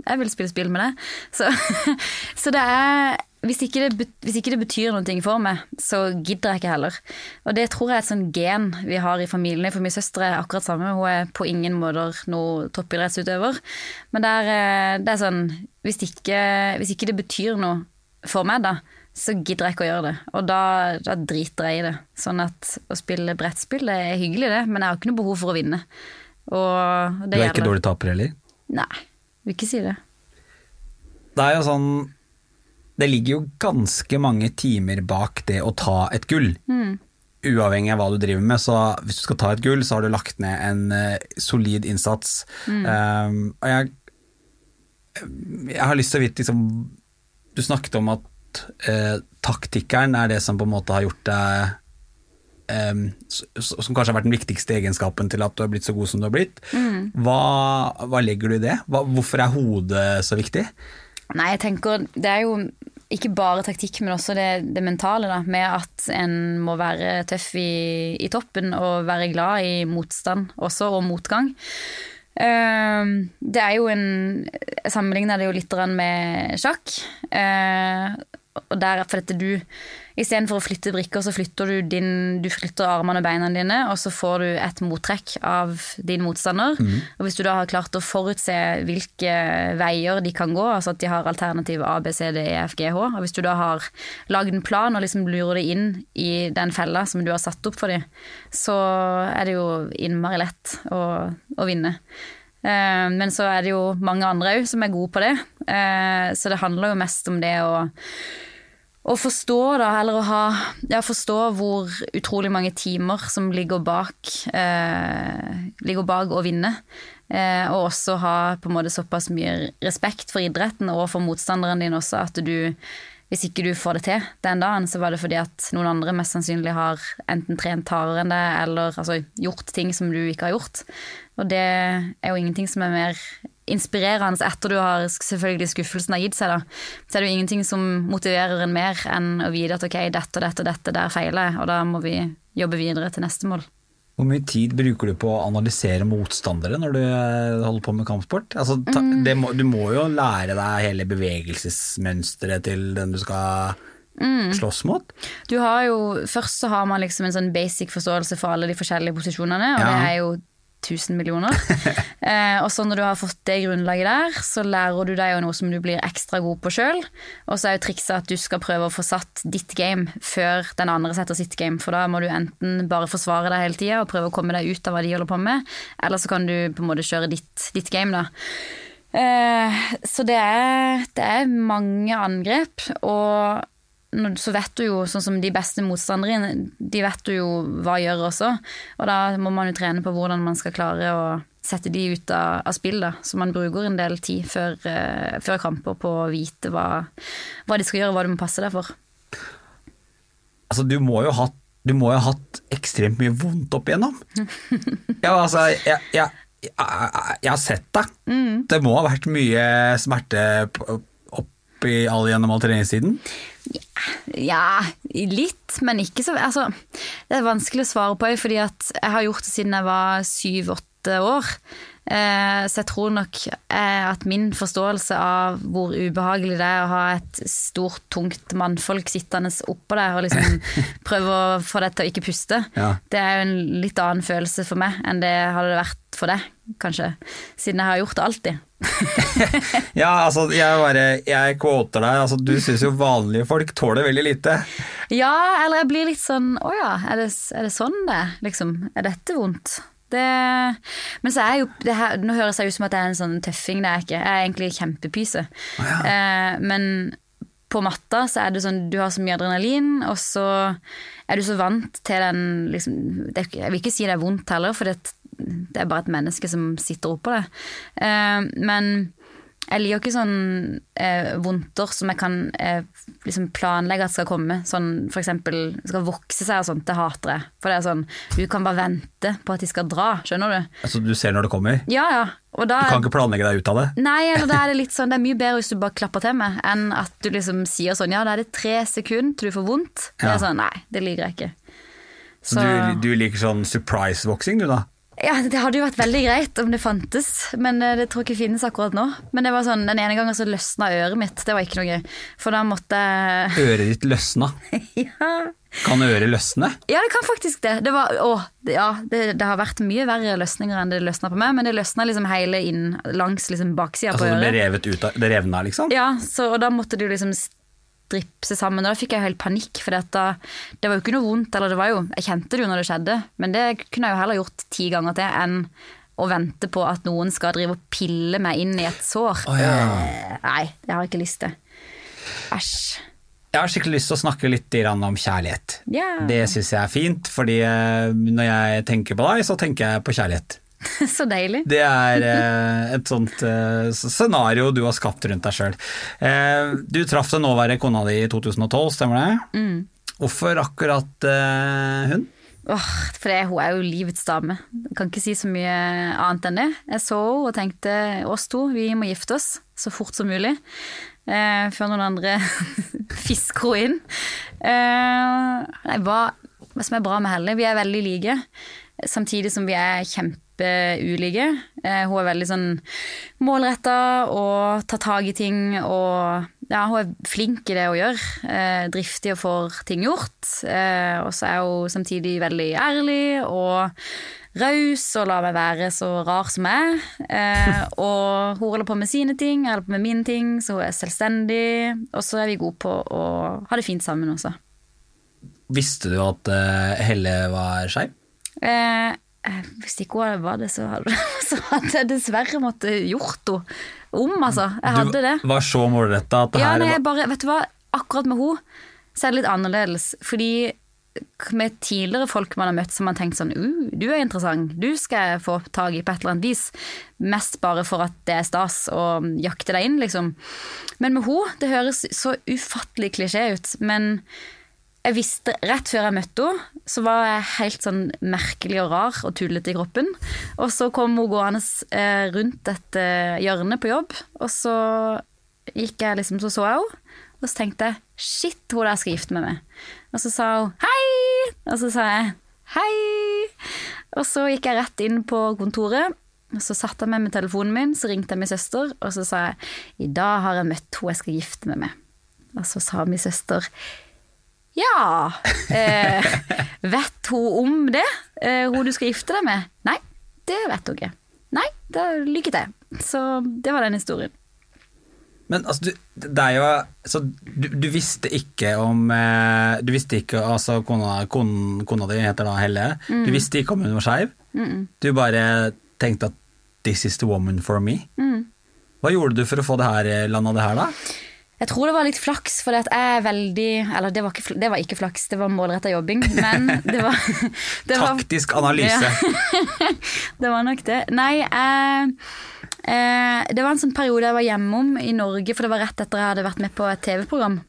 S2: Jeg vil spille spill med det. Så, så det er hvis ikke det, hvis ikke det betyr noe for meg, så gidder jeg ikke heller. Og det tror jeg er et sånn gen vi har i familien. For min søster er akkurat samme. Hun er på ingen måter noe toppidrettsutøver. Men det er, eh, det er sånn hvis ikke, hvis ikke det betyr noe for meg, da, så gidder jeg ikke å gjøre det. Og da, da driter jeg i det. Sånn at å spille brettspill det er hyggelig, det, men jeg har ikke noe behov for å vinne.
S1: Du er ikke dårlig taper heller?
S2: Nei, vil ikke si det.
S1: Det er jo sånn Det ligger jo ganske mange timer bak det å ta et gull.
S2: Mm.
S1: Uavhengig av hva du driver med, så hvis du skal ta et gull, så har du lagt ned en eh, solid innsats.
S2: Mm.
S1: Um, og jeg, jeg har lyst til å vite liksom, Du snakket om at uh, taktikkeren er det som på en måte har gjort deg s- som kanskje har vært den viktigste egenskapen til at du har blitt så god som du har blitt.
S2: Mm.
S1: Hva, hva legger du i det? Hva, hvorfor er hodet så viktig?
S2: Nei, jeg tenker det er jo ikke bare taktikk, men også det, det mentale, da. Med at en må være tøff i, i toppen og være glad i motstand også, og motgang. Uh, det er jo en Jeg sammenligner det jo litt med sjakk. Eh, og der, for dette du Istedenfor å flytte brikker, så flytter du, din, du flytter armene og beina dine, og så får du et mottrekk av din motstander. Og hvis du da har klart å forutse hvilke veier de kan gå, altså at de har alternativ A, B, C, D, E, F, G, H, og hvis du da har lagd en plan og liksom lurer det inn i den fella som du har satt opp for dem, så er det jo innmari lett å, å vinne. Eh, Men så er det jo mange andre òg som er gode på det. Eh, Så det handler jo mest om det å, å forstå, da, eller å ha Ja, forstå hvor utrolig mange timer som ligger bak, eh, ligger bak å vinne. Eh, og også ha på en måte såpass mye respekt for idretten og for motstanderen din også, at du hvis ikke du får det til den dagen, så var det fordi at noen andre mest sannsynlig har enten trent hardere enn det, eller altså, gjort ting som du ikke har gjort. Og det er jo ingenting som er mer inspirerende etter du har selvfølgelig skuffelsen har gitt seg. da. Så er det jo ingenting som motiverer en mer enn å vite at ok, dette og dette og dette, der feiler jeg, og da må vi jobbe videre til neste mål.
S1: Hvor mye tid bruker du på å analysere motstandere når du eh, holder på med kampsport? Altså, ta,
S2: Mm.
S1: det må, du må jo lære deg hele bevegelsesmønsteret til den du skal
S2: Mm.
S1: slåss mot.
S2: Du har jo, Først så har man liksom en sånn basic forståelse for alle de forskjellige posisjonene, og
S1: Ja.
S2: det er jo 1000 millioner. eh, og så når du har fått det grunnlaget der, så lærer du deg jo noe som du blir ekstra god på sjøl. Og så er jo trikset at du skal prøve å få satt ditt game før den andre setter sitt game. For da må du enten bare forsvare deg hele tida og prøve å komme deg ut av hva de holder på med, eller så kan du på en måte kjøre ditt, ditt game, da. Eh, så det er, det er mange angrep, og så vet du jo, sånn som de beste motstanderne, de vet du jo hva gjør også. Og da må man jo trene på hvordan man skal klare å sette de ut av, av spill, da. Så man bruker en del tid før, uh, før kamper på å vite hva, hva de skal gjøre, hva du må passe deg for.
S1: Altså, du må jo ha du må jo ha hatt ekstremt mye vondt opp igjennom. Ja, altså, jeg, jeg, jeg, jeg har sett deg.
S2: Mm.
S1: Det må ha vært mye smerte opp i all gjennom all treningstiden.
S2: Ja, litt, men ikke så altså, Det er vanskelig å svare på, fordi at jeg har gjort det siden jeg var syv-åtte år. Eh, så jeg tror nok eh, at min forståelse av hvor ubehagelig det er å ha et stort, tungt mannfolk sittende oppå deg og liksom prøve å få deg til å ikke puste,
S1: Ja.
S2: det er jo en litt annen følelse for meg enn det hadde vært for deg, kanskje. Siden jeg har gjort det alltid.
S1: Ja, altså, jeg bare Jeg quoter deg. Altså, du syns jo vanlige folk tåler veldig lite.
S2: Ja, eller jeg blir litt sånn Å ja, er det, er det sånn det? Liksom, er dette vondt? Det, men så er jo det her, Nå høres jeg ut som at jeg er en sånn tøffing, det er jeg ikke. Jeg er egentlig kjempepyse. eh, men på matta så er det sånn du har så mye adrenalin, og så er du så vant til den liksom, det, Jeg vil ikke si det er vondt heller, for det, det er bare et menneske som sitter oppå det. Eh, men jeg liker ikke sånn eh, vondter som jeg kan eh, liksom planlegge at skal komme. Sånn eksempel skal vokse seg og sånt. Det hater jeg. For det er sånn, du kan bare vente på at de skal dra. Skjønner du?
S1: Altså, du ser når det kommer.
S2: Ja, ja. Og da,
S1: Du kan ikke planlegge deg ut av det.
S2: Nei, eller da er det litt sånn, det er mye bedre hvis du bare klapper til meg, enn at du liksom sier sånn ja, da er det tre sekunder til du får vondt. Det er sånn, nei, det liker jeg ikke.
S1: Så du, du liker sånn surprise-voksing, du da?
S2: Ja, Det hadde jo vært veldig greit om det fantes, men eh, det tror jeg ikke finnes akkurat nå. Men det var sånn, den ene gangen så løsna øret mitt, det var ikke noe gøy. For da måtte
S1: Øret ditt løsna.
S2: ja.
S1: Kan øret løsne?
S2: ja, det kan faktisk det. Det, var, å, det, ja, det, det har vært mye verre løsninger enn det løsna på meg, men det løsna liksom hele inn langs liksom baksida
S1: Altså
S2: på
S1: det ble revet ut av Det revna, liksom?
S2: Ja, så, og da måtte du liksom stripse sammen. Og da fikk jeg helt panikk, for dette, det var jo ikke noe vondt. Eller det var jo, jeg kjente det jo når det skjedde, men det kunne jeg jo heller gjort ti ganger til enn å vente på at noen skal drive og pille meg inn i et sår.
S1: Oh, ja.
S2: Eh, Nei, det har jeg ikke lyst til. Æsj.
S1: Jeg har skikkelig lyst til å snakke litt om kjærlighet.
S2: Yeah.
S1: Det syns jeg er fint, fordi eh, når jeg tenker på deg, så tenker jeg på kjærlighet.
S2: Så deilig.
S1: Det er eh, et sånt eh, scenario du har skapt rundt deg sjøl. Du traff den nåværende kona di i 2012, stemmer det?
S2: Mm.
S1: Hvorfor akkurat eh, hun?
S2: Åh, for det, hun er jo livets dame. Kan ikke si så mye annet enn det. Jeg så henne og tenkte oss to, vi må gifte oss så fort som mulig. Eh, før noen andre fisker henne inn. Eh, nei, hva, hva som er bra med Helle? Vi er veldig like, samtidig som vi er kjempeulike. Eh, hun er veldig sånn målretta og tar tak i ting og ja, hun er flink i det hun gjør. Eh, driftig og får ting gjort. Eh, og så er hun samtidig veldig ærlig og raus og lar meg være så rar som jeg er. Eh, og hun holder på med sine ting, jeg holder på med mine ting, så hun er selvstendig. Og så er vi gode på å ha det fint sammen også.
S1: Visste du at Helle var skeiv?
S2: Eh, hvis ikke hun var det, så hadde, så hadde jeg dessverre måttet gjort henne om, altså. Jeg hadde det.
S1: Du var så målretta at det
S2: Ja,
S1: her
S2: nei, bare, vet du hva, akkurat med henne så er det litt annerledes. Fordi med tidligere folk man har møtt som man har tenkt sånn uh, du er interessant, du skal jeg få tak i på et eller annet vis. Mest bare for at det er stas å jakte deg inn, liksom. Men med henne, det høres så ufattelig klisjé ut, men jeg visste rett før jeg møtte henne, så var jeg helt sånn merkelig og rar og tullete i kroppen. Og så kom hun gående eh, rundt et hjørne på jobb, og så gikk jeg liksom, så så jeg henne. Og så tenkte jeg shit, hun der skal gifte meg med. Og så sa hun hei, og så sa jeg hei. Og så gikk jeg rett inn på kontoret. Og så satte jeg meg med telefonen min, så ringte jeg min søster, og så sa jeg i dag har jeg møtt hun jeg skal gifte meg med. Og så sa min søster ja, eh, vet hun om det? Eh, hun du skal gifte deg med? Nei, det vet hun ikke. Nei, da lykke til. Så det var den historien.
S1: Men altså, du, det er jo så du, du visste ikke om eh, Du visste ikke Altså, kona, kon, kona di heter da Helle. Du visste ikke om hun var skeiv. Du bare tenkte at 'this is the woman for me'. Hva gjorde du for å få det her eh, landa det her, da?
S2: Jeg tror det var litt flaks, for jeg er veldig Eller det var ikke, det var ikke flaks, det var målretta jobbing, men det var, det var
S1: Taktisk analyse.
S2: det var nok det. Nei, eh, eh, det var en sånn periode jeg var hjemom i Norge, for det var rett etter jeg hadde vært med på et TV-program.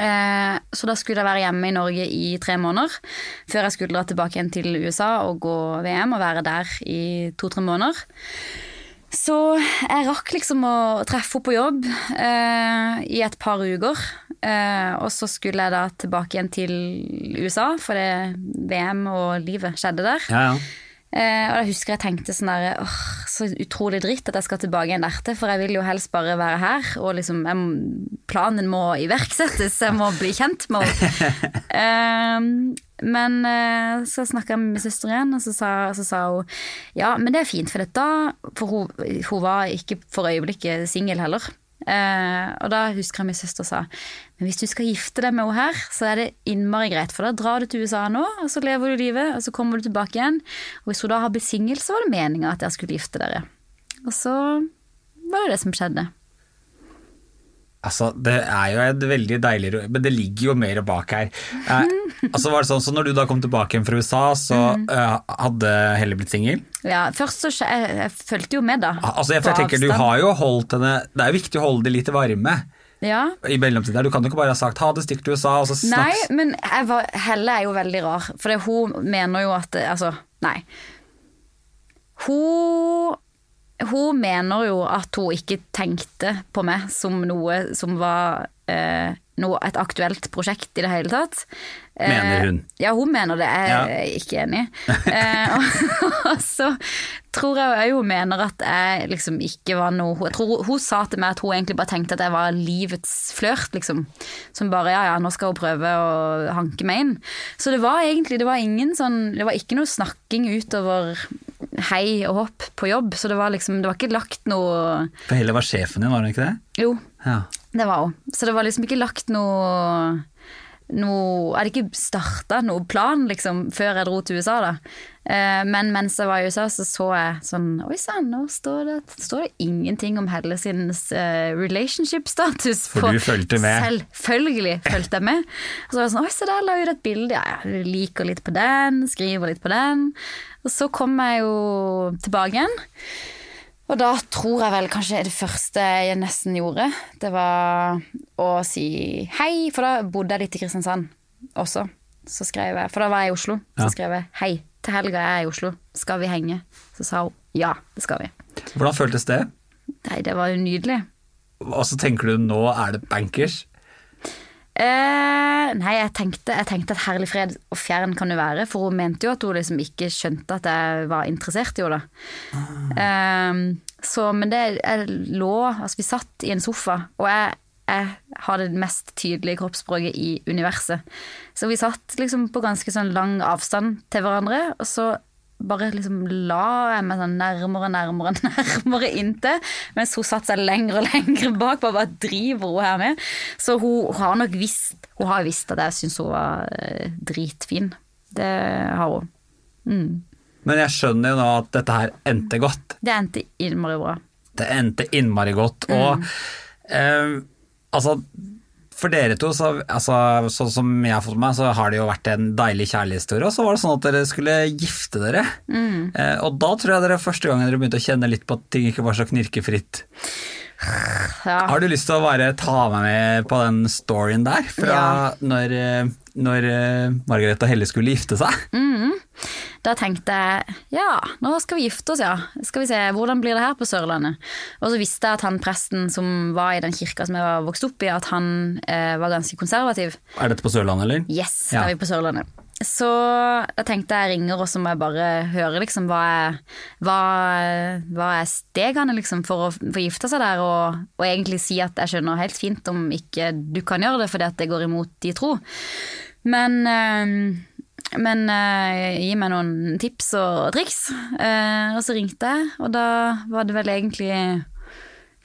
S2: Eh, så da skulle jeg være hjemme i Norge i tre måneder, før jeg skulle dra tilbake igjen til USA og gå VM og være der i to-tre måneder. Så jeg rakk liksom å treffe henne på jobb eh, i et par uker. Eh, og så skulle jeg da tilbake igjen til USA, for det VM og livet skjedde der.
S1: Ja, ja.
S2: Eh, og da husker jeg tenkte sånn der åh, så utrolig dritt at jeg skal tilbake igjen dertil, for jeg vil jo helst bare være her, og liksom jeg, planen må iverksettes, jeg må bli kjent med henne. Men uh, så snakka jeg med min søster igjen, og så sa, så sa hun ja, men det er fint, for dette For hun, hun var ikke for øyeblikket singel heller. Uh, og da husker jeg min søster sa Men hvis du skal gifte deg med henne her, så er det innmari greit, for da drar du til USA nå, og så lever du livet, og så kommer du tilbake igjen. Og hvis hun da har blitt singel, så var det meninga at jeg skulle gifte dere. Og så var det det som skjedde.
S1: Altså, det er jo et veldig deilig Men det ligger jo mer bak her. Eh, altså var det sånn, så Når du da kom tilbake igjen fra USA, så eh, hadde Helle blitt singel?
S2: Ja, først så jeg, jeg fulgte jo med, da.
S1: Altså, jeg, jeg tenker, Du har jo holdt henne Det er jo viktig å holde det litt varme
S2: Ja.
S1: i mellomtiden. der. Du kan jo ikke bare ha sagt 'ha det, stikk til USA', og så
S2: Nei, men var, Helle er jo veldig rar, for hun mener jo at Altså, nei. Hun Hun mener jo at hun ikke tenkte på meg som noe som var eh, noe, et aktuelt prosjekt i det hele tatt. Eh,
S1: Mener hun.
S2: Ja, hun mener det. Jeg
S1: Ja.
S2: er ikke enig. eh, og, og så tror jeg òg hun mener at jeg liksom ikke var noe Jeg tror hun, hun sa til meg at hun egentlig bare tenkte at jeg var livets flørt, liksom. Som bare ja, ja, nå skal hun prøve å hanke meg inn. Så det var egentlig det var ingen sånn Det var ikke noe snakking utover hei og hopp på jobb, så det var liksom Det var ikke lagt noe
S1: For Helle var sjefen din, var hun ikke det?
S2: Jo,
S1: Ja.
S2: det var hun. Så det var liksom ikke lagt noe noe, Jeg hadde ikke starta noen plan liksom, før jeg dro til USA, da. Eh, men mens jeg var i USA, så så jeg sånn Oi sann, nå står det, står det ingenting om Helle sin eh, relationship-status.
S1: For du fulgte med.
S2: Selvfølgelig fulgte jeg med. Og så var jeg sånn Oi, se der la hun et bilde. Ja, jeg liker litt på den, skriver litt på den. Og så kom jeg jo tilbake igjen. Og da tror jeg vel kanskje det første jeg nesten gjorde, det var å si hei, for da bodde jeg litt i Kristiansand også. Så skrev jeg, for da var jeg i Oslo, så skrev jeg hei, til helga er jeg i Oslo, skal vi henge? Så sa hun ja, det skal vi.
S1: Hvordan føltes det?
S2: Nei, det var jo nydelig.
S1: Og så tenker du nå er det bankers.
S2: Eh, nei, jeg tenkte, jeg tenkte at herlig fred og fjern kan jo være, for hun mente jo at hun liksom ikke skjønte at jeg var interessert i henne, Ah. Eh, så, men det jeg lå Altså, vi satt i en sofa, og jeg, jeg har det mest tydelige kroppsspråket i universet. Så vi satt liksom på ganske sånn lang avstand til hverandre, og så bare liksom la jeg meg sånn nærmere, nærmere, nærmere inntil. Mens hun satte seg lenger og lenger bak. Bare, hva driver hun her med. Så hun, hun har nok visst Hun har visst at jeg syns hun var eh, dritfin. Det har hun. Mm.
S1: Men jeg skjønner jo nå at dette her endte godt.
S2: Det endte innmari bra.
S1: Det endte innmari godt. Og eh, altså for dere to, så, altså, sånn som jeg har fått med meg, så har det jo vært en deilig kjærlighetshistorie. Og så var det sånn at dere skulle gifte dere. Eh, og da tror jeg dere første gangen dere begynte å kjenne litt på at ting ikke var så knirkefritt.
S2: Ja.
S1: Har du lyst til å bare ta meg med på den storyen der? Fra
S2: Ja.
S1: når, eh, når eh, Margaret og Helle skulle gifte seg?
S2: Da tenkte jeg ja, nå skal vi gifte oss, ja. Skal vi se, hvordan blir det her på Sørlandet? Og så visste jeg at han presten som var i den kirka som jeg var vokst opp i, at han eh, var ganske konservativ.
S1: Er dette på Sørlandet, eller?
S2: Yes,
S1: Ja.
S2: da er vi på Sørlandet. Så da tenkte jeg ringer, og så må jeg bare høre liksom hva er, hva, hva er stegene liksom for å få gifte seg der, og, og egentlig si at jeg skjønner helt fint om ikke du kan gjøre det fordi at det går imot de tro. Men, eh, men eh, gi meg noen tips og triks. Eh, og så ringte jeg, og da var det vel egentlig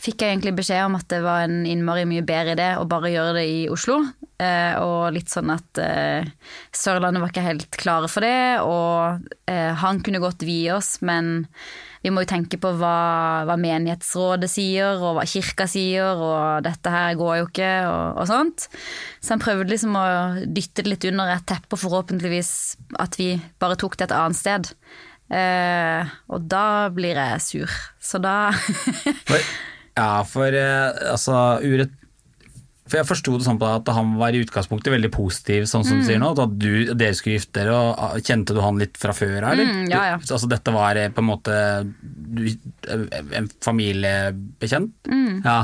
S2: fikk jeg egentlig beskjed om at det var en innmari mye bedre idé å bare gjøre det i Oslo. Eh, og litt sånn at eh, Sørlandet var ikke helt klare for det, og eh, han kunne godt vie oss, men vi må jo tenke på hva, hva menighetsrådet sier, og hva kirka sier, og dette her går jo ikke, og, og sånt. Så han prøvde liksom å dytte det litt under et teppe, og forhåpentligvis at vi bare tok det et annet sted. Eh, og da blir jeg sur. Så da
S1: ja, for eh, altså urett For jeg forsto det sånn på deg at han var i utgangspunktet veldig positiv, sånn som du sier nå. At du, dere skulle gifte dere, og ah, kjente du han litt fra før av, eller?
S2: Mm, ja, ja.
S1: Du, altså dette var eh, på en måte du, en familiebekjent?
S2: Mm.
S1: Ja.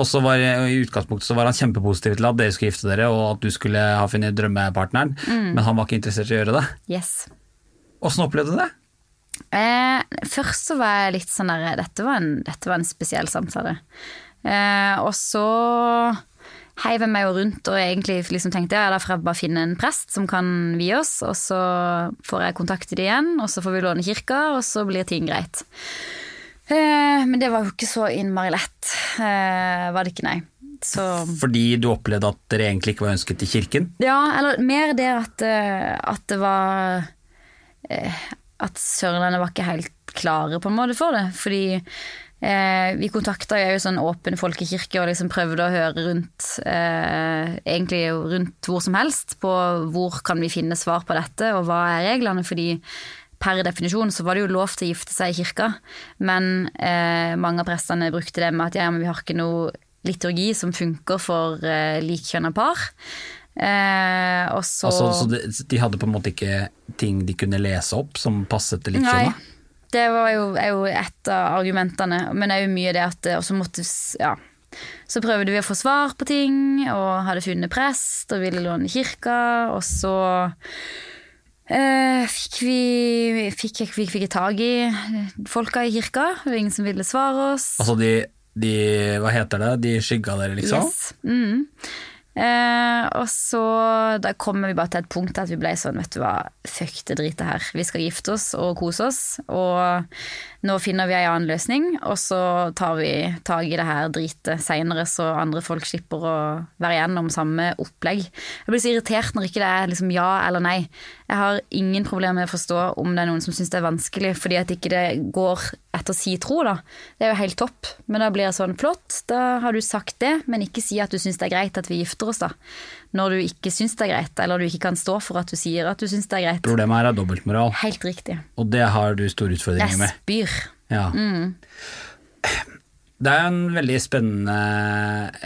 S1: Og så var eh, i utgangspunktet så var han kjempepositiv til at dere skulle gifte dere, og at du skulle ha funnet drømmepartneren,
S2: Mm.
S1: men han var ikke interessert i å gjøre det.
S2: Yes.
S1: Åssen opplevde du det?
S2: Eh, først så var jeg litt sånn der Dette var en, dette var en spesiell samtale. Eh, og så heiv jeg meg jo rundt og egentlig liksom tenkte ja, da får jeg bare finne en prest som kan vie oss, og så får jeg kontakte de igjen, og så får vi låne kirka, og så blir ting greit. Eh, men det var jo ikke så innmari lett. Eh, var det ikke, nei. Så
S1: Fordi du opplevde at dere egentlig ikke var ønsket i kirken?
S2: Ja, eller mer det at, eh, at det var eh, At Sørlandet var ikke helt klare på en måte for det. Fordi eh, vi kontakta jo sånn åpen folkekirke og liksom prøvde å høre rundt eh, Egentlig rundt hvor som helst på hvor kan vi finne svar på dette, og hva er reglene. Fordi per definisjon så var det jo lov til å gifte seg i kirka, men eh, mange av prestene brukte det med at ja, men vi har ikke noe liturgi som funker for eh, likkjønna par. Eh, og så
S1: Altså, så de, de hadde på en måte ikke ting de kunne lese opp som passet til
S2: Nei.
S1: likkjønna?
S2: Det var jo, jo et av argumentene, men det er jo mye det at Og så måtte Ja. Så prøvde vi å få svar på ting, og hadde funnet prest, og ville låne kirka, og så eh, fikk vi fikk, fikk, fikk, fikk tak i folka i kirka, det var ingen som ville svare oss.
S1: Altså de, de Hva heter det? De skygga dere, liksom?
S2: Yes. Mm. Eh, og så da kommer vi bare til et punkt at vi ble sånn, vet du hva, fuck det dritet her. Vi skal gifte oss og kose oss, og nå finner vi ei annen løsning, og så tar vi tak i det her dritet seinere, så andre folk slipper å være igjennom samme opplegg. Jeg blir så irritert når ikke det er liksom ja eller nei. Jeg har ingen problemer med å forstå om det er noen som syns det er vanskelig, fordi at ikke det går etter si tro, da. Det er jo helt topp. Men da blir jeg sånn flott, da har du sagt det, men ikke si at du syns det er greit at vi gifter oss, da. Når du ikke syns det er greit, eller du ikke kan stå for at du sier at du syns det er greit.
S1: Problemet her er dobbeltmoral,
S2: Helt riktig.
S1: og det har du store utfordringer
S2: Jeg spyr.
S1: Ja.
S2: Mm.
S1: Det er en veldig spennende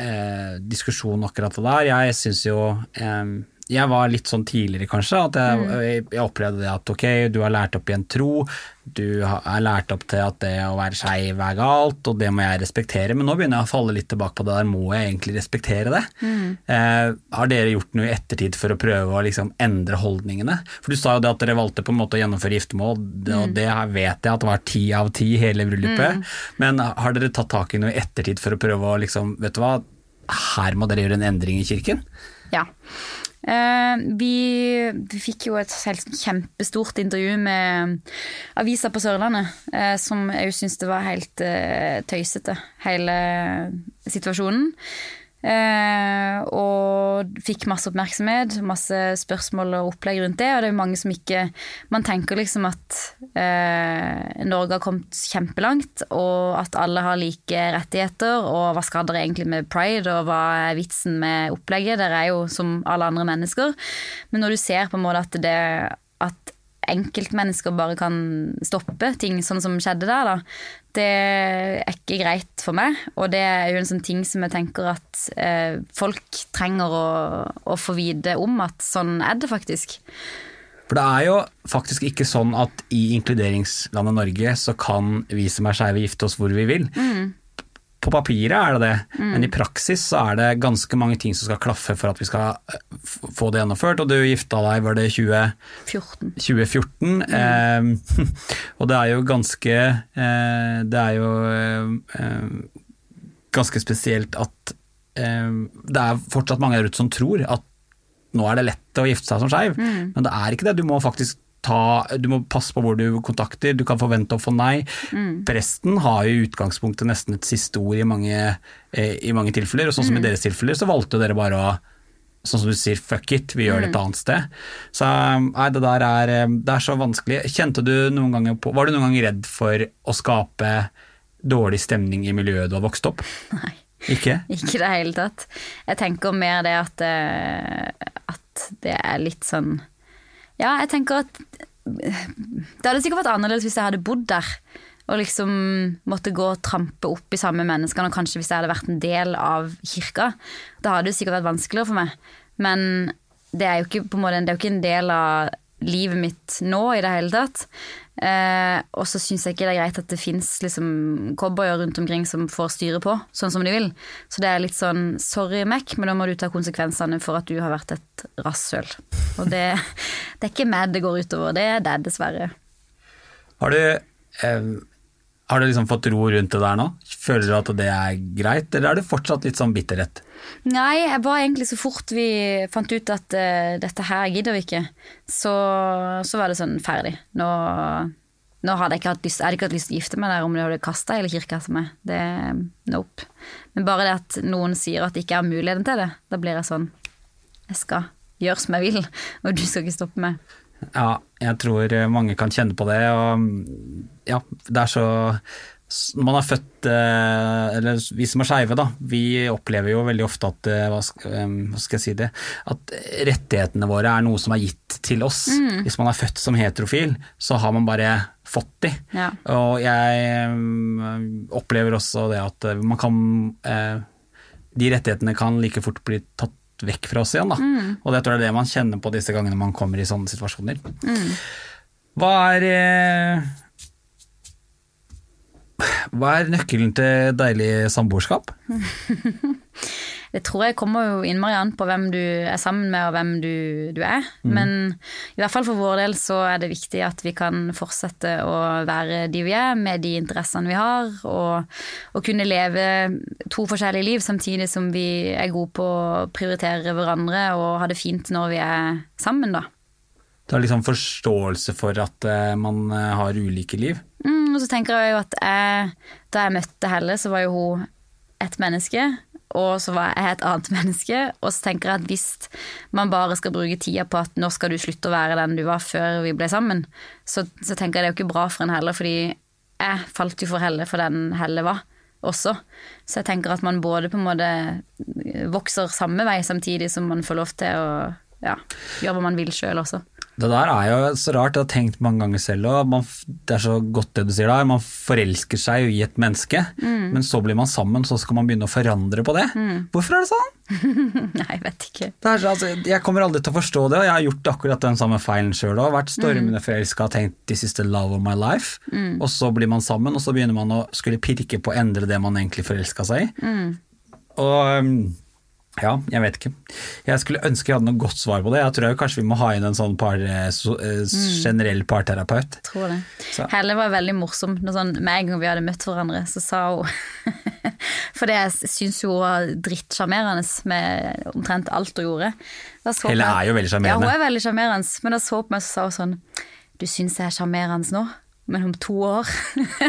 S1: eh, diskusjon akkurat det der. Jeg syns jo eh, Jeg var litt sånn tidligere, kanskje, at jeg, jeg, jeg opplevde det at ok, du har lært opp i en tro, du har er lært opp til at det å være skeiv er galt, og det må jeg respektere, men nå begynner jeg å falle litt tilbake på det der, må jeg egentlig respektere det? Eh, har dere gjort noe i ettertid for å prøve å liksom endre holdningene? For du sa jo det at dere valgte på en måte å gjennomføre giftermål, det, og det vet jeg at det var ti av ti hele bryllupet, men har dere tatt tak i noe i ettertid for å prøve å liksom, vet du hva, her må dere gjøre en endring i kirken?
S2: Ja. Eh, vi, fikk jo et helt kjempestort intervju med avisa på Sørlandet, eh, som jeg jo syns det var helt eh, tøysete, hele situasjonen. Eh, og fikk masse oppmerksomhet, masse spørsmål og opplegg rundt det. Og det er jo mange som ikke Man tenker liksom at eh, Norge har kommet kjempelangt, og at alle har like rettigheter, og hva skal dere egentlig med pride, og hva er vitsen med opplegget? Dere er jo som alle andre mennesker. Men når du ser på en måte at det at enkeltmennesker bare kan stoppe ting sånn som skjedde der, da. Det er ikke greit for meg, og det er jo en sånn ting som jeg tenker at eh, folk trenger å, å få vite om, at sånn er det faktisk.
S1: For det er jo faktisk ikke sånn at i inkluderingslandet Norge så kan vi som er skeive gifte oss hvor vi vil.
S2: Mm.
S1: På papiret er det det, men i praksis så er det ganske mange ting som skal klaffe for at vi skal eh, få det gjennomført. Og du gifta deg, var det 20,
S2: 14.
S1: 2014? Eh, og det er jo ganske eh, Det er jo eh, eh, ganske spesielt at eh, det er fortsatt mange der ute som tror at nå er det lett å gifte seg som skeiv, men det er ikke det. Du må faktisk ta, du må passe på hvor du kontakter, du kan forvente å få nei. Presten har i utgangspunktet nesten et siste ord i mange, eh, i mange tilfeller, og sånn som i deres tilfeller så valgte dere bare å Sånn som du sier, fuck it, vi gjør det et annet sted. Så nei, det der er, eh, det er så vanskelig. Kjente du noen ganger på Var du noen gang redd for å skape dårlig stemning i miljøet du har vokst opp?
S2: Nei.
S1: Ikke?
S2: Ikke i det hele tatt. Jeg tenker mer det at, eh, at det er litt sånn Ja, jeg tenker at Det hadde sikkert vært annerledes hvis jeg hadde bodd der. Og liksom måtte gå og trampe opp i samme menneskene, og kanskje hvis jeg hadde vært en del av kirka. Da hadde det sikkert vært vanskeligere for meg. Men det er jo ikke, en måte, det er jo ikke en del av livet mitt nå i det hele tatt. Eh, og så syns jeg ikke det er greit at det fins liksom, cowboyer rundt omkring som får styre på sånn som de vil. Så det er litt sånn sorry, Mac, men da må du ta konsekvensene for at du har vært et rasshøl. Og det, det er ikke meg det går utover, det er deg, dessverre.
S1: Har du, eh, har du liksom fått ro rundt det der nå? Føler du at det er greit, eller er det fortsatt litt sånn bitterhet?
S2: Nei, jeg var egentlig så fort vi fant ut at uh, dette her gidder vi ikke, så, så var det sånn ferdig. Nå, nå hadde jeg ikke hatt lyst, jeg hadde ikke hatt lyst til å gifte meg der om du hadde kasta hele kirka til meg. Det nope. Men bare det at noen sier at det ikke er muligheten til det, da blir jeg sånn Jeg skal gjøre som jeg vil, og du skal ikke stoppe meg.
S1: Ja, jeg tror mange kan kjenne på det, og ja, det er så man er født, eh, eller vi som er skeive, da, vi opplever jo veldig ofte at eh, hva skal, eh, hva skal jeg si det, at rettighetene våre er noe som er gitt til oss. Hvis man er født som heterofil, så har man bare fått de.
S2: Ja.
S1: Og jeg opplever også det at man kan De rettighetene kan like fort bli tatt vekk fra oss igjen. Da. Og det tror jeg er det man kjenner på disse gangene man kommer i sånne situasjoner. Hva er Hva er nøkkelen til deilig samboerskap?
S2: Det tror jeg kommer jo innmari an på hvem du er sammen med og hvem du, du er. Men i hvert fall for vår del så er det viktig at vi kan fortsette å være de vi er, med de interessene vi har, og, og kunne leve to forskjellige liv samtidig som vi er gode på å prioritere hverandre og ha det fint når vi er sammen, da.
S1: Du har liksom forståelse for at eh, man eh, har ulike liv?
S2: Mm, og så tenker jeg jo at jeg, da jeg møtte Helle, så var jo hun et menneske, og så var jeg et annet menneske. Og så tenker jeg at hvis man bare skal bruke tida på at nå skal du slutte å være den du var før vi ble sammen, så, så tenker jeg det er jo ikke bra for en Helle, fordi jeg falt jo for Helle for den Helle var også. Så jeg tenker at man både på en måte vokser samme vei samtidig som man får lov til å ja, gjøre hva man vil sjøl også.
S1: Det der er jo så rart, jeg har tenkt mange ganger selv òg. Det er så godt det du sier der. Man forelsker seg jo i et menneske, men så blir man sammen, så skal man begynne å forandre på det. Hvorfor er det sånn?
S2: Nei, jeg vet ikke.
S1: Det er, så- altså, jeg kommer aldri til å forstå det, og jeg har gjort akkurat den samme feilen sjøl òg. Vært stormende forelska og tenkt 'this is the love of my life', og så blir man sammen, og så begynner man å skulle pirke på å endre det man egentlig forelska seg i. Og um, ja, jeg vet ikke. Jeg skulle ønske jeg hadde noe godt svar på det. Jeg tror jeg kanskje vi må ha inn en sånn par, så, so, eh, generell parterapeut.
S2: Tror det.
S1: Så.
S2: Helle var veldig morsom. Når sånn, med en gang vi hadde møtt hverandre, så sa hun For det jeg syns hun var drittsjarmerende med omtrent alt hun gjorde. Så
S1: Helle er jo veldig
S2: Ja, hun er veldig sjarmerende, men da så på meg og sa hun sånn Du syns jeg er sjarmerende nå, men om to år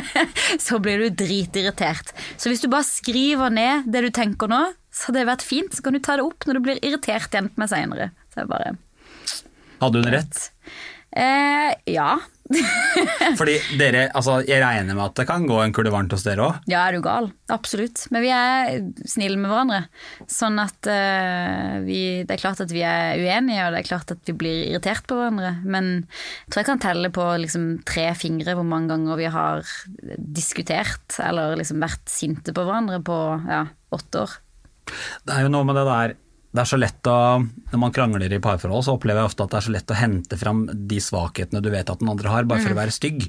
S2: så blir du dritirritert. Så hvis du bare skriver ned det du tenker nå, så hadde det vært fint. Så kan du ta det opp når du blir irritert igjen på meg seinere. Bare
S1: Hadde hun rett?
S2: eh, Ja.
S1: Fordi dere, altså jeg regner med at det kan gå en kule varmt hos dere òg.
S2: Ja, er du gal? Absolutt. Men vi er snille med hverandre. Sånn at uh, vi Det er klart at vi er uenige, og det er klart at vi blir irritert på hverandre. Men jeg tror jeg kan telle på liksom tre fingre hvor mange ganger vi har diskutert eller liksom vært sinte på hverandre på ja, åtte år.
S1: Det er jo noe med det der det er så lett å, Når man krangler i parforhold, så opplever jeg ofte at det er så lett å hente fram de svakhetene du vet at den andre har, bare for å være stygg.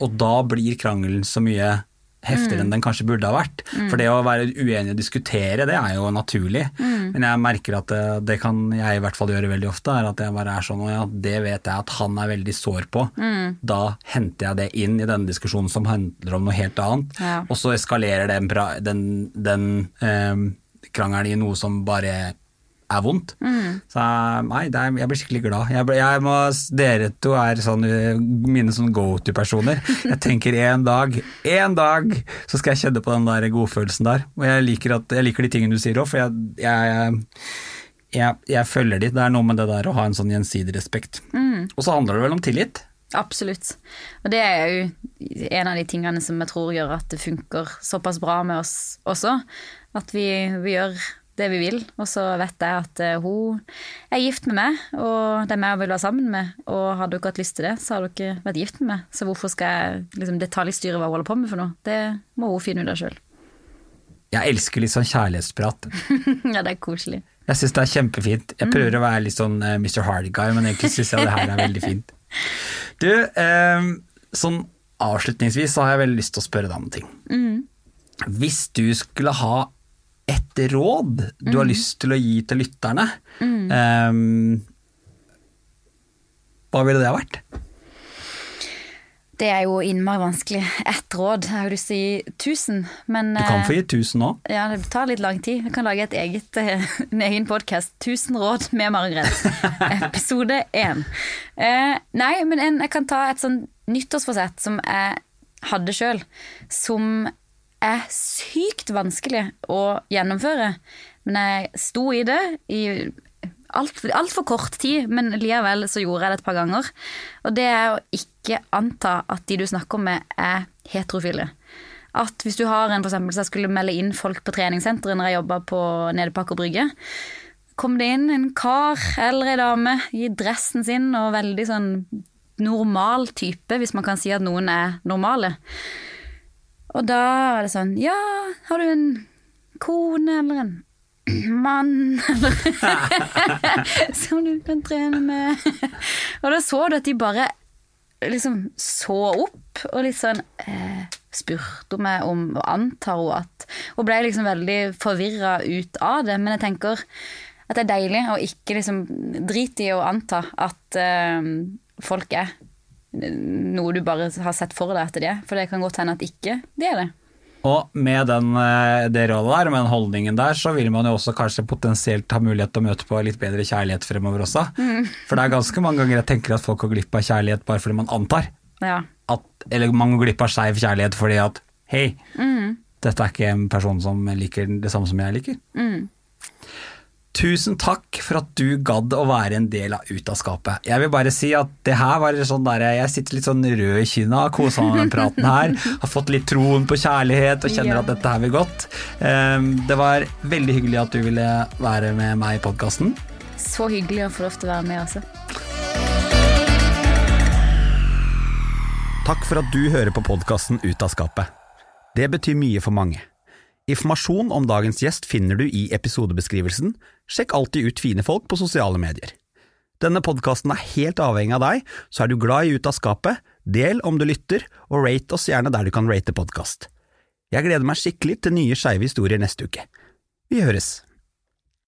S1: Og da blir krangelen så mye heftigere enn den kanskje burde ha vært. For det å være uenig og diskutere, det er jo naturlig. Men jeg merker at det, det kan jeg i hvert fall gjøre veldig ofte, er at jeg bare er sånn og ja, det vet jeg at han er veldig sår på. Da henter jeg det inn i denne diskusjonen som handler om noe helt annet.
S2: Ja.
S1: Og så eskalerer den, den, den eh, krangelen i noe som bare er vondt. Så nei, det er, jeg blir skikkelig glad. Jeg, jeg må, dere to er sånn, eh, mine sånn go to-personer. Jeg tenker en dag, en dag så skal jeg kjenne på den der godfølelsen der. Og jeg liker, at, jeg liker de tingene du sier òg, for jeg, jeg, følger de. Det er noe med det der å ha en sånn gjensidig respekt. Og så handler det vel om tillit.
S2: Absolutt. Og det er jo en av de tingene som jeg tror gjør at det funker såpass bra med oss også. At vi, vi gjør det vi vil, og så vet jeg at eh, hun er gift med meg, og det er meg hun vil være sammen med. Og hadde dere hatt lyst til det, så hadde dere vært gift med meg. Så hvorfor skal jeg liksom, detaljstyre hva hun holder på med for noe? Det må hun finne ut av sjøl.
S1: Jeg elsker litt sånn kjærlighetsprat.
S2: ja, det er koselig.
S1: Jeg syns det er kjempefint. Jeg prøver å være litt sånn uh, Mr. Hardy-guy, men egentlig syns jeg det her er veldig fint. Du, eh, sånn avslutningsvis så har jeg veldig lyst til å spørre deg om en ting. Hvis du skulle ha et råd du har lyst til å gi til lytterne, um, hva ville det ha vært?
S2: Det er jo innmari vanskelig. Ett råd. Jeg har lyst til å gi tusen, men
S1: Du kan
S2: eh,
S1: få gi 1000 òg.
S2: Ja, det tar litt lang tid. Jeg kan lage et eget, eh, en egen podkast. 'Tusen råd med Margaret'. Episode 1. Eh, nei, men en, jeg kan ta et sånn nyttårsforsett som jeg hadde sjøl, som er sykt vanskelig å gjennomføre. Men jeg sto i det i altfor alt for kort tid, men likevel så gjorde jeg det et par ganger. Og det er å ikke anta at de du snakker med, er heterofile. At hvis du har en for eksempel, så jeg skulle melde inn folk på treningssenteret når jeg jobba på Aker Brygge, kom det inn en kar eller ei dame i dressen sin og veldig sånn normal type, hvis man kan si at noen er normale. Og da var det sånn Ja, har du en kone eller en mann eller Som du kan trene med? Og da så du at de bare liksom så opp og litt sånn eh, Spurte meg om Og antar hun at Og ble liksom veldig forvirra ut av det. Men jeg tenker at det er deilig å ikke liksom drite i å anta at eh, folk er noe du bare har sett for deg at det er. For det kan godt hende at ikke det er det.
S1: Og med den, eh, det rådet der, med den holdningen der, så vil man jo også kanskje potensielt ha mulighet til å møte på litt bedre kjærlighet fremover også. For det er ganske mange ganger jeg tenker at folk går glipp av kjærlighet bare fordi man antar.
S2: Ja.
S1: At, eller man går glipp av skeiv kjærlighet fordi at hei, dette er ikke en person som liker det samme som jeg liker. Tusen takk for at du gadd å være en del av Ut av skapet. Jeg vil bare si at det her var sånn der, Jeg sitter litt sånn rød i kinna, kosa meg med den praten her. Har fått litt troen på kjærlighet og kjenner at dette her vil godt. Um, Det var veldig hyggelig at du ville være med meg i podkasten.
S2: Så hyggelig å få lov til å være med, altså.
S1: Takk for at du hører på podkasten Ut av skapet. Det betyr mye for mange. Informasjon om dagens gjest finner du i episodebeskrivelsen. Sjekk alltid ut fine folk på sosiale medier. Denne podkasten er helt avhengig av deg, så er du glad i Ut av skapet, del om du lytter, og rate oss gjerne der du kan rate podkast. Jeg gleder meg skikkelig til nye skeive historier neste uke. Vi høres!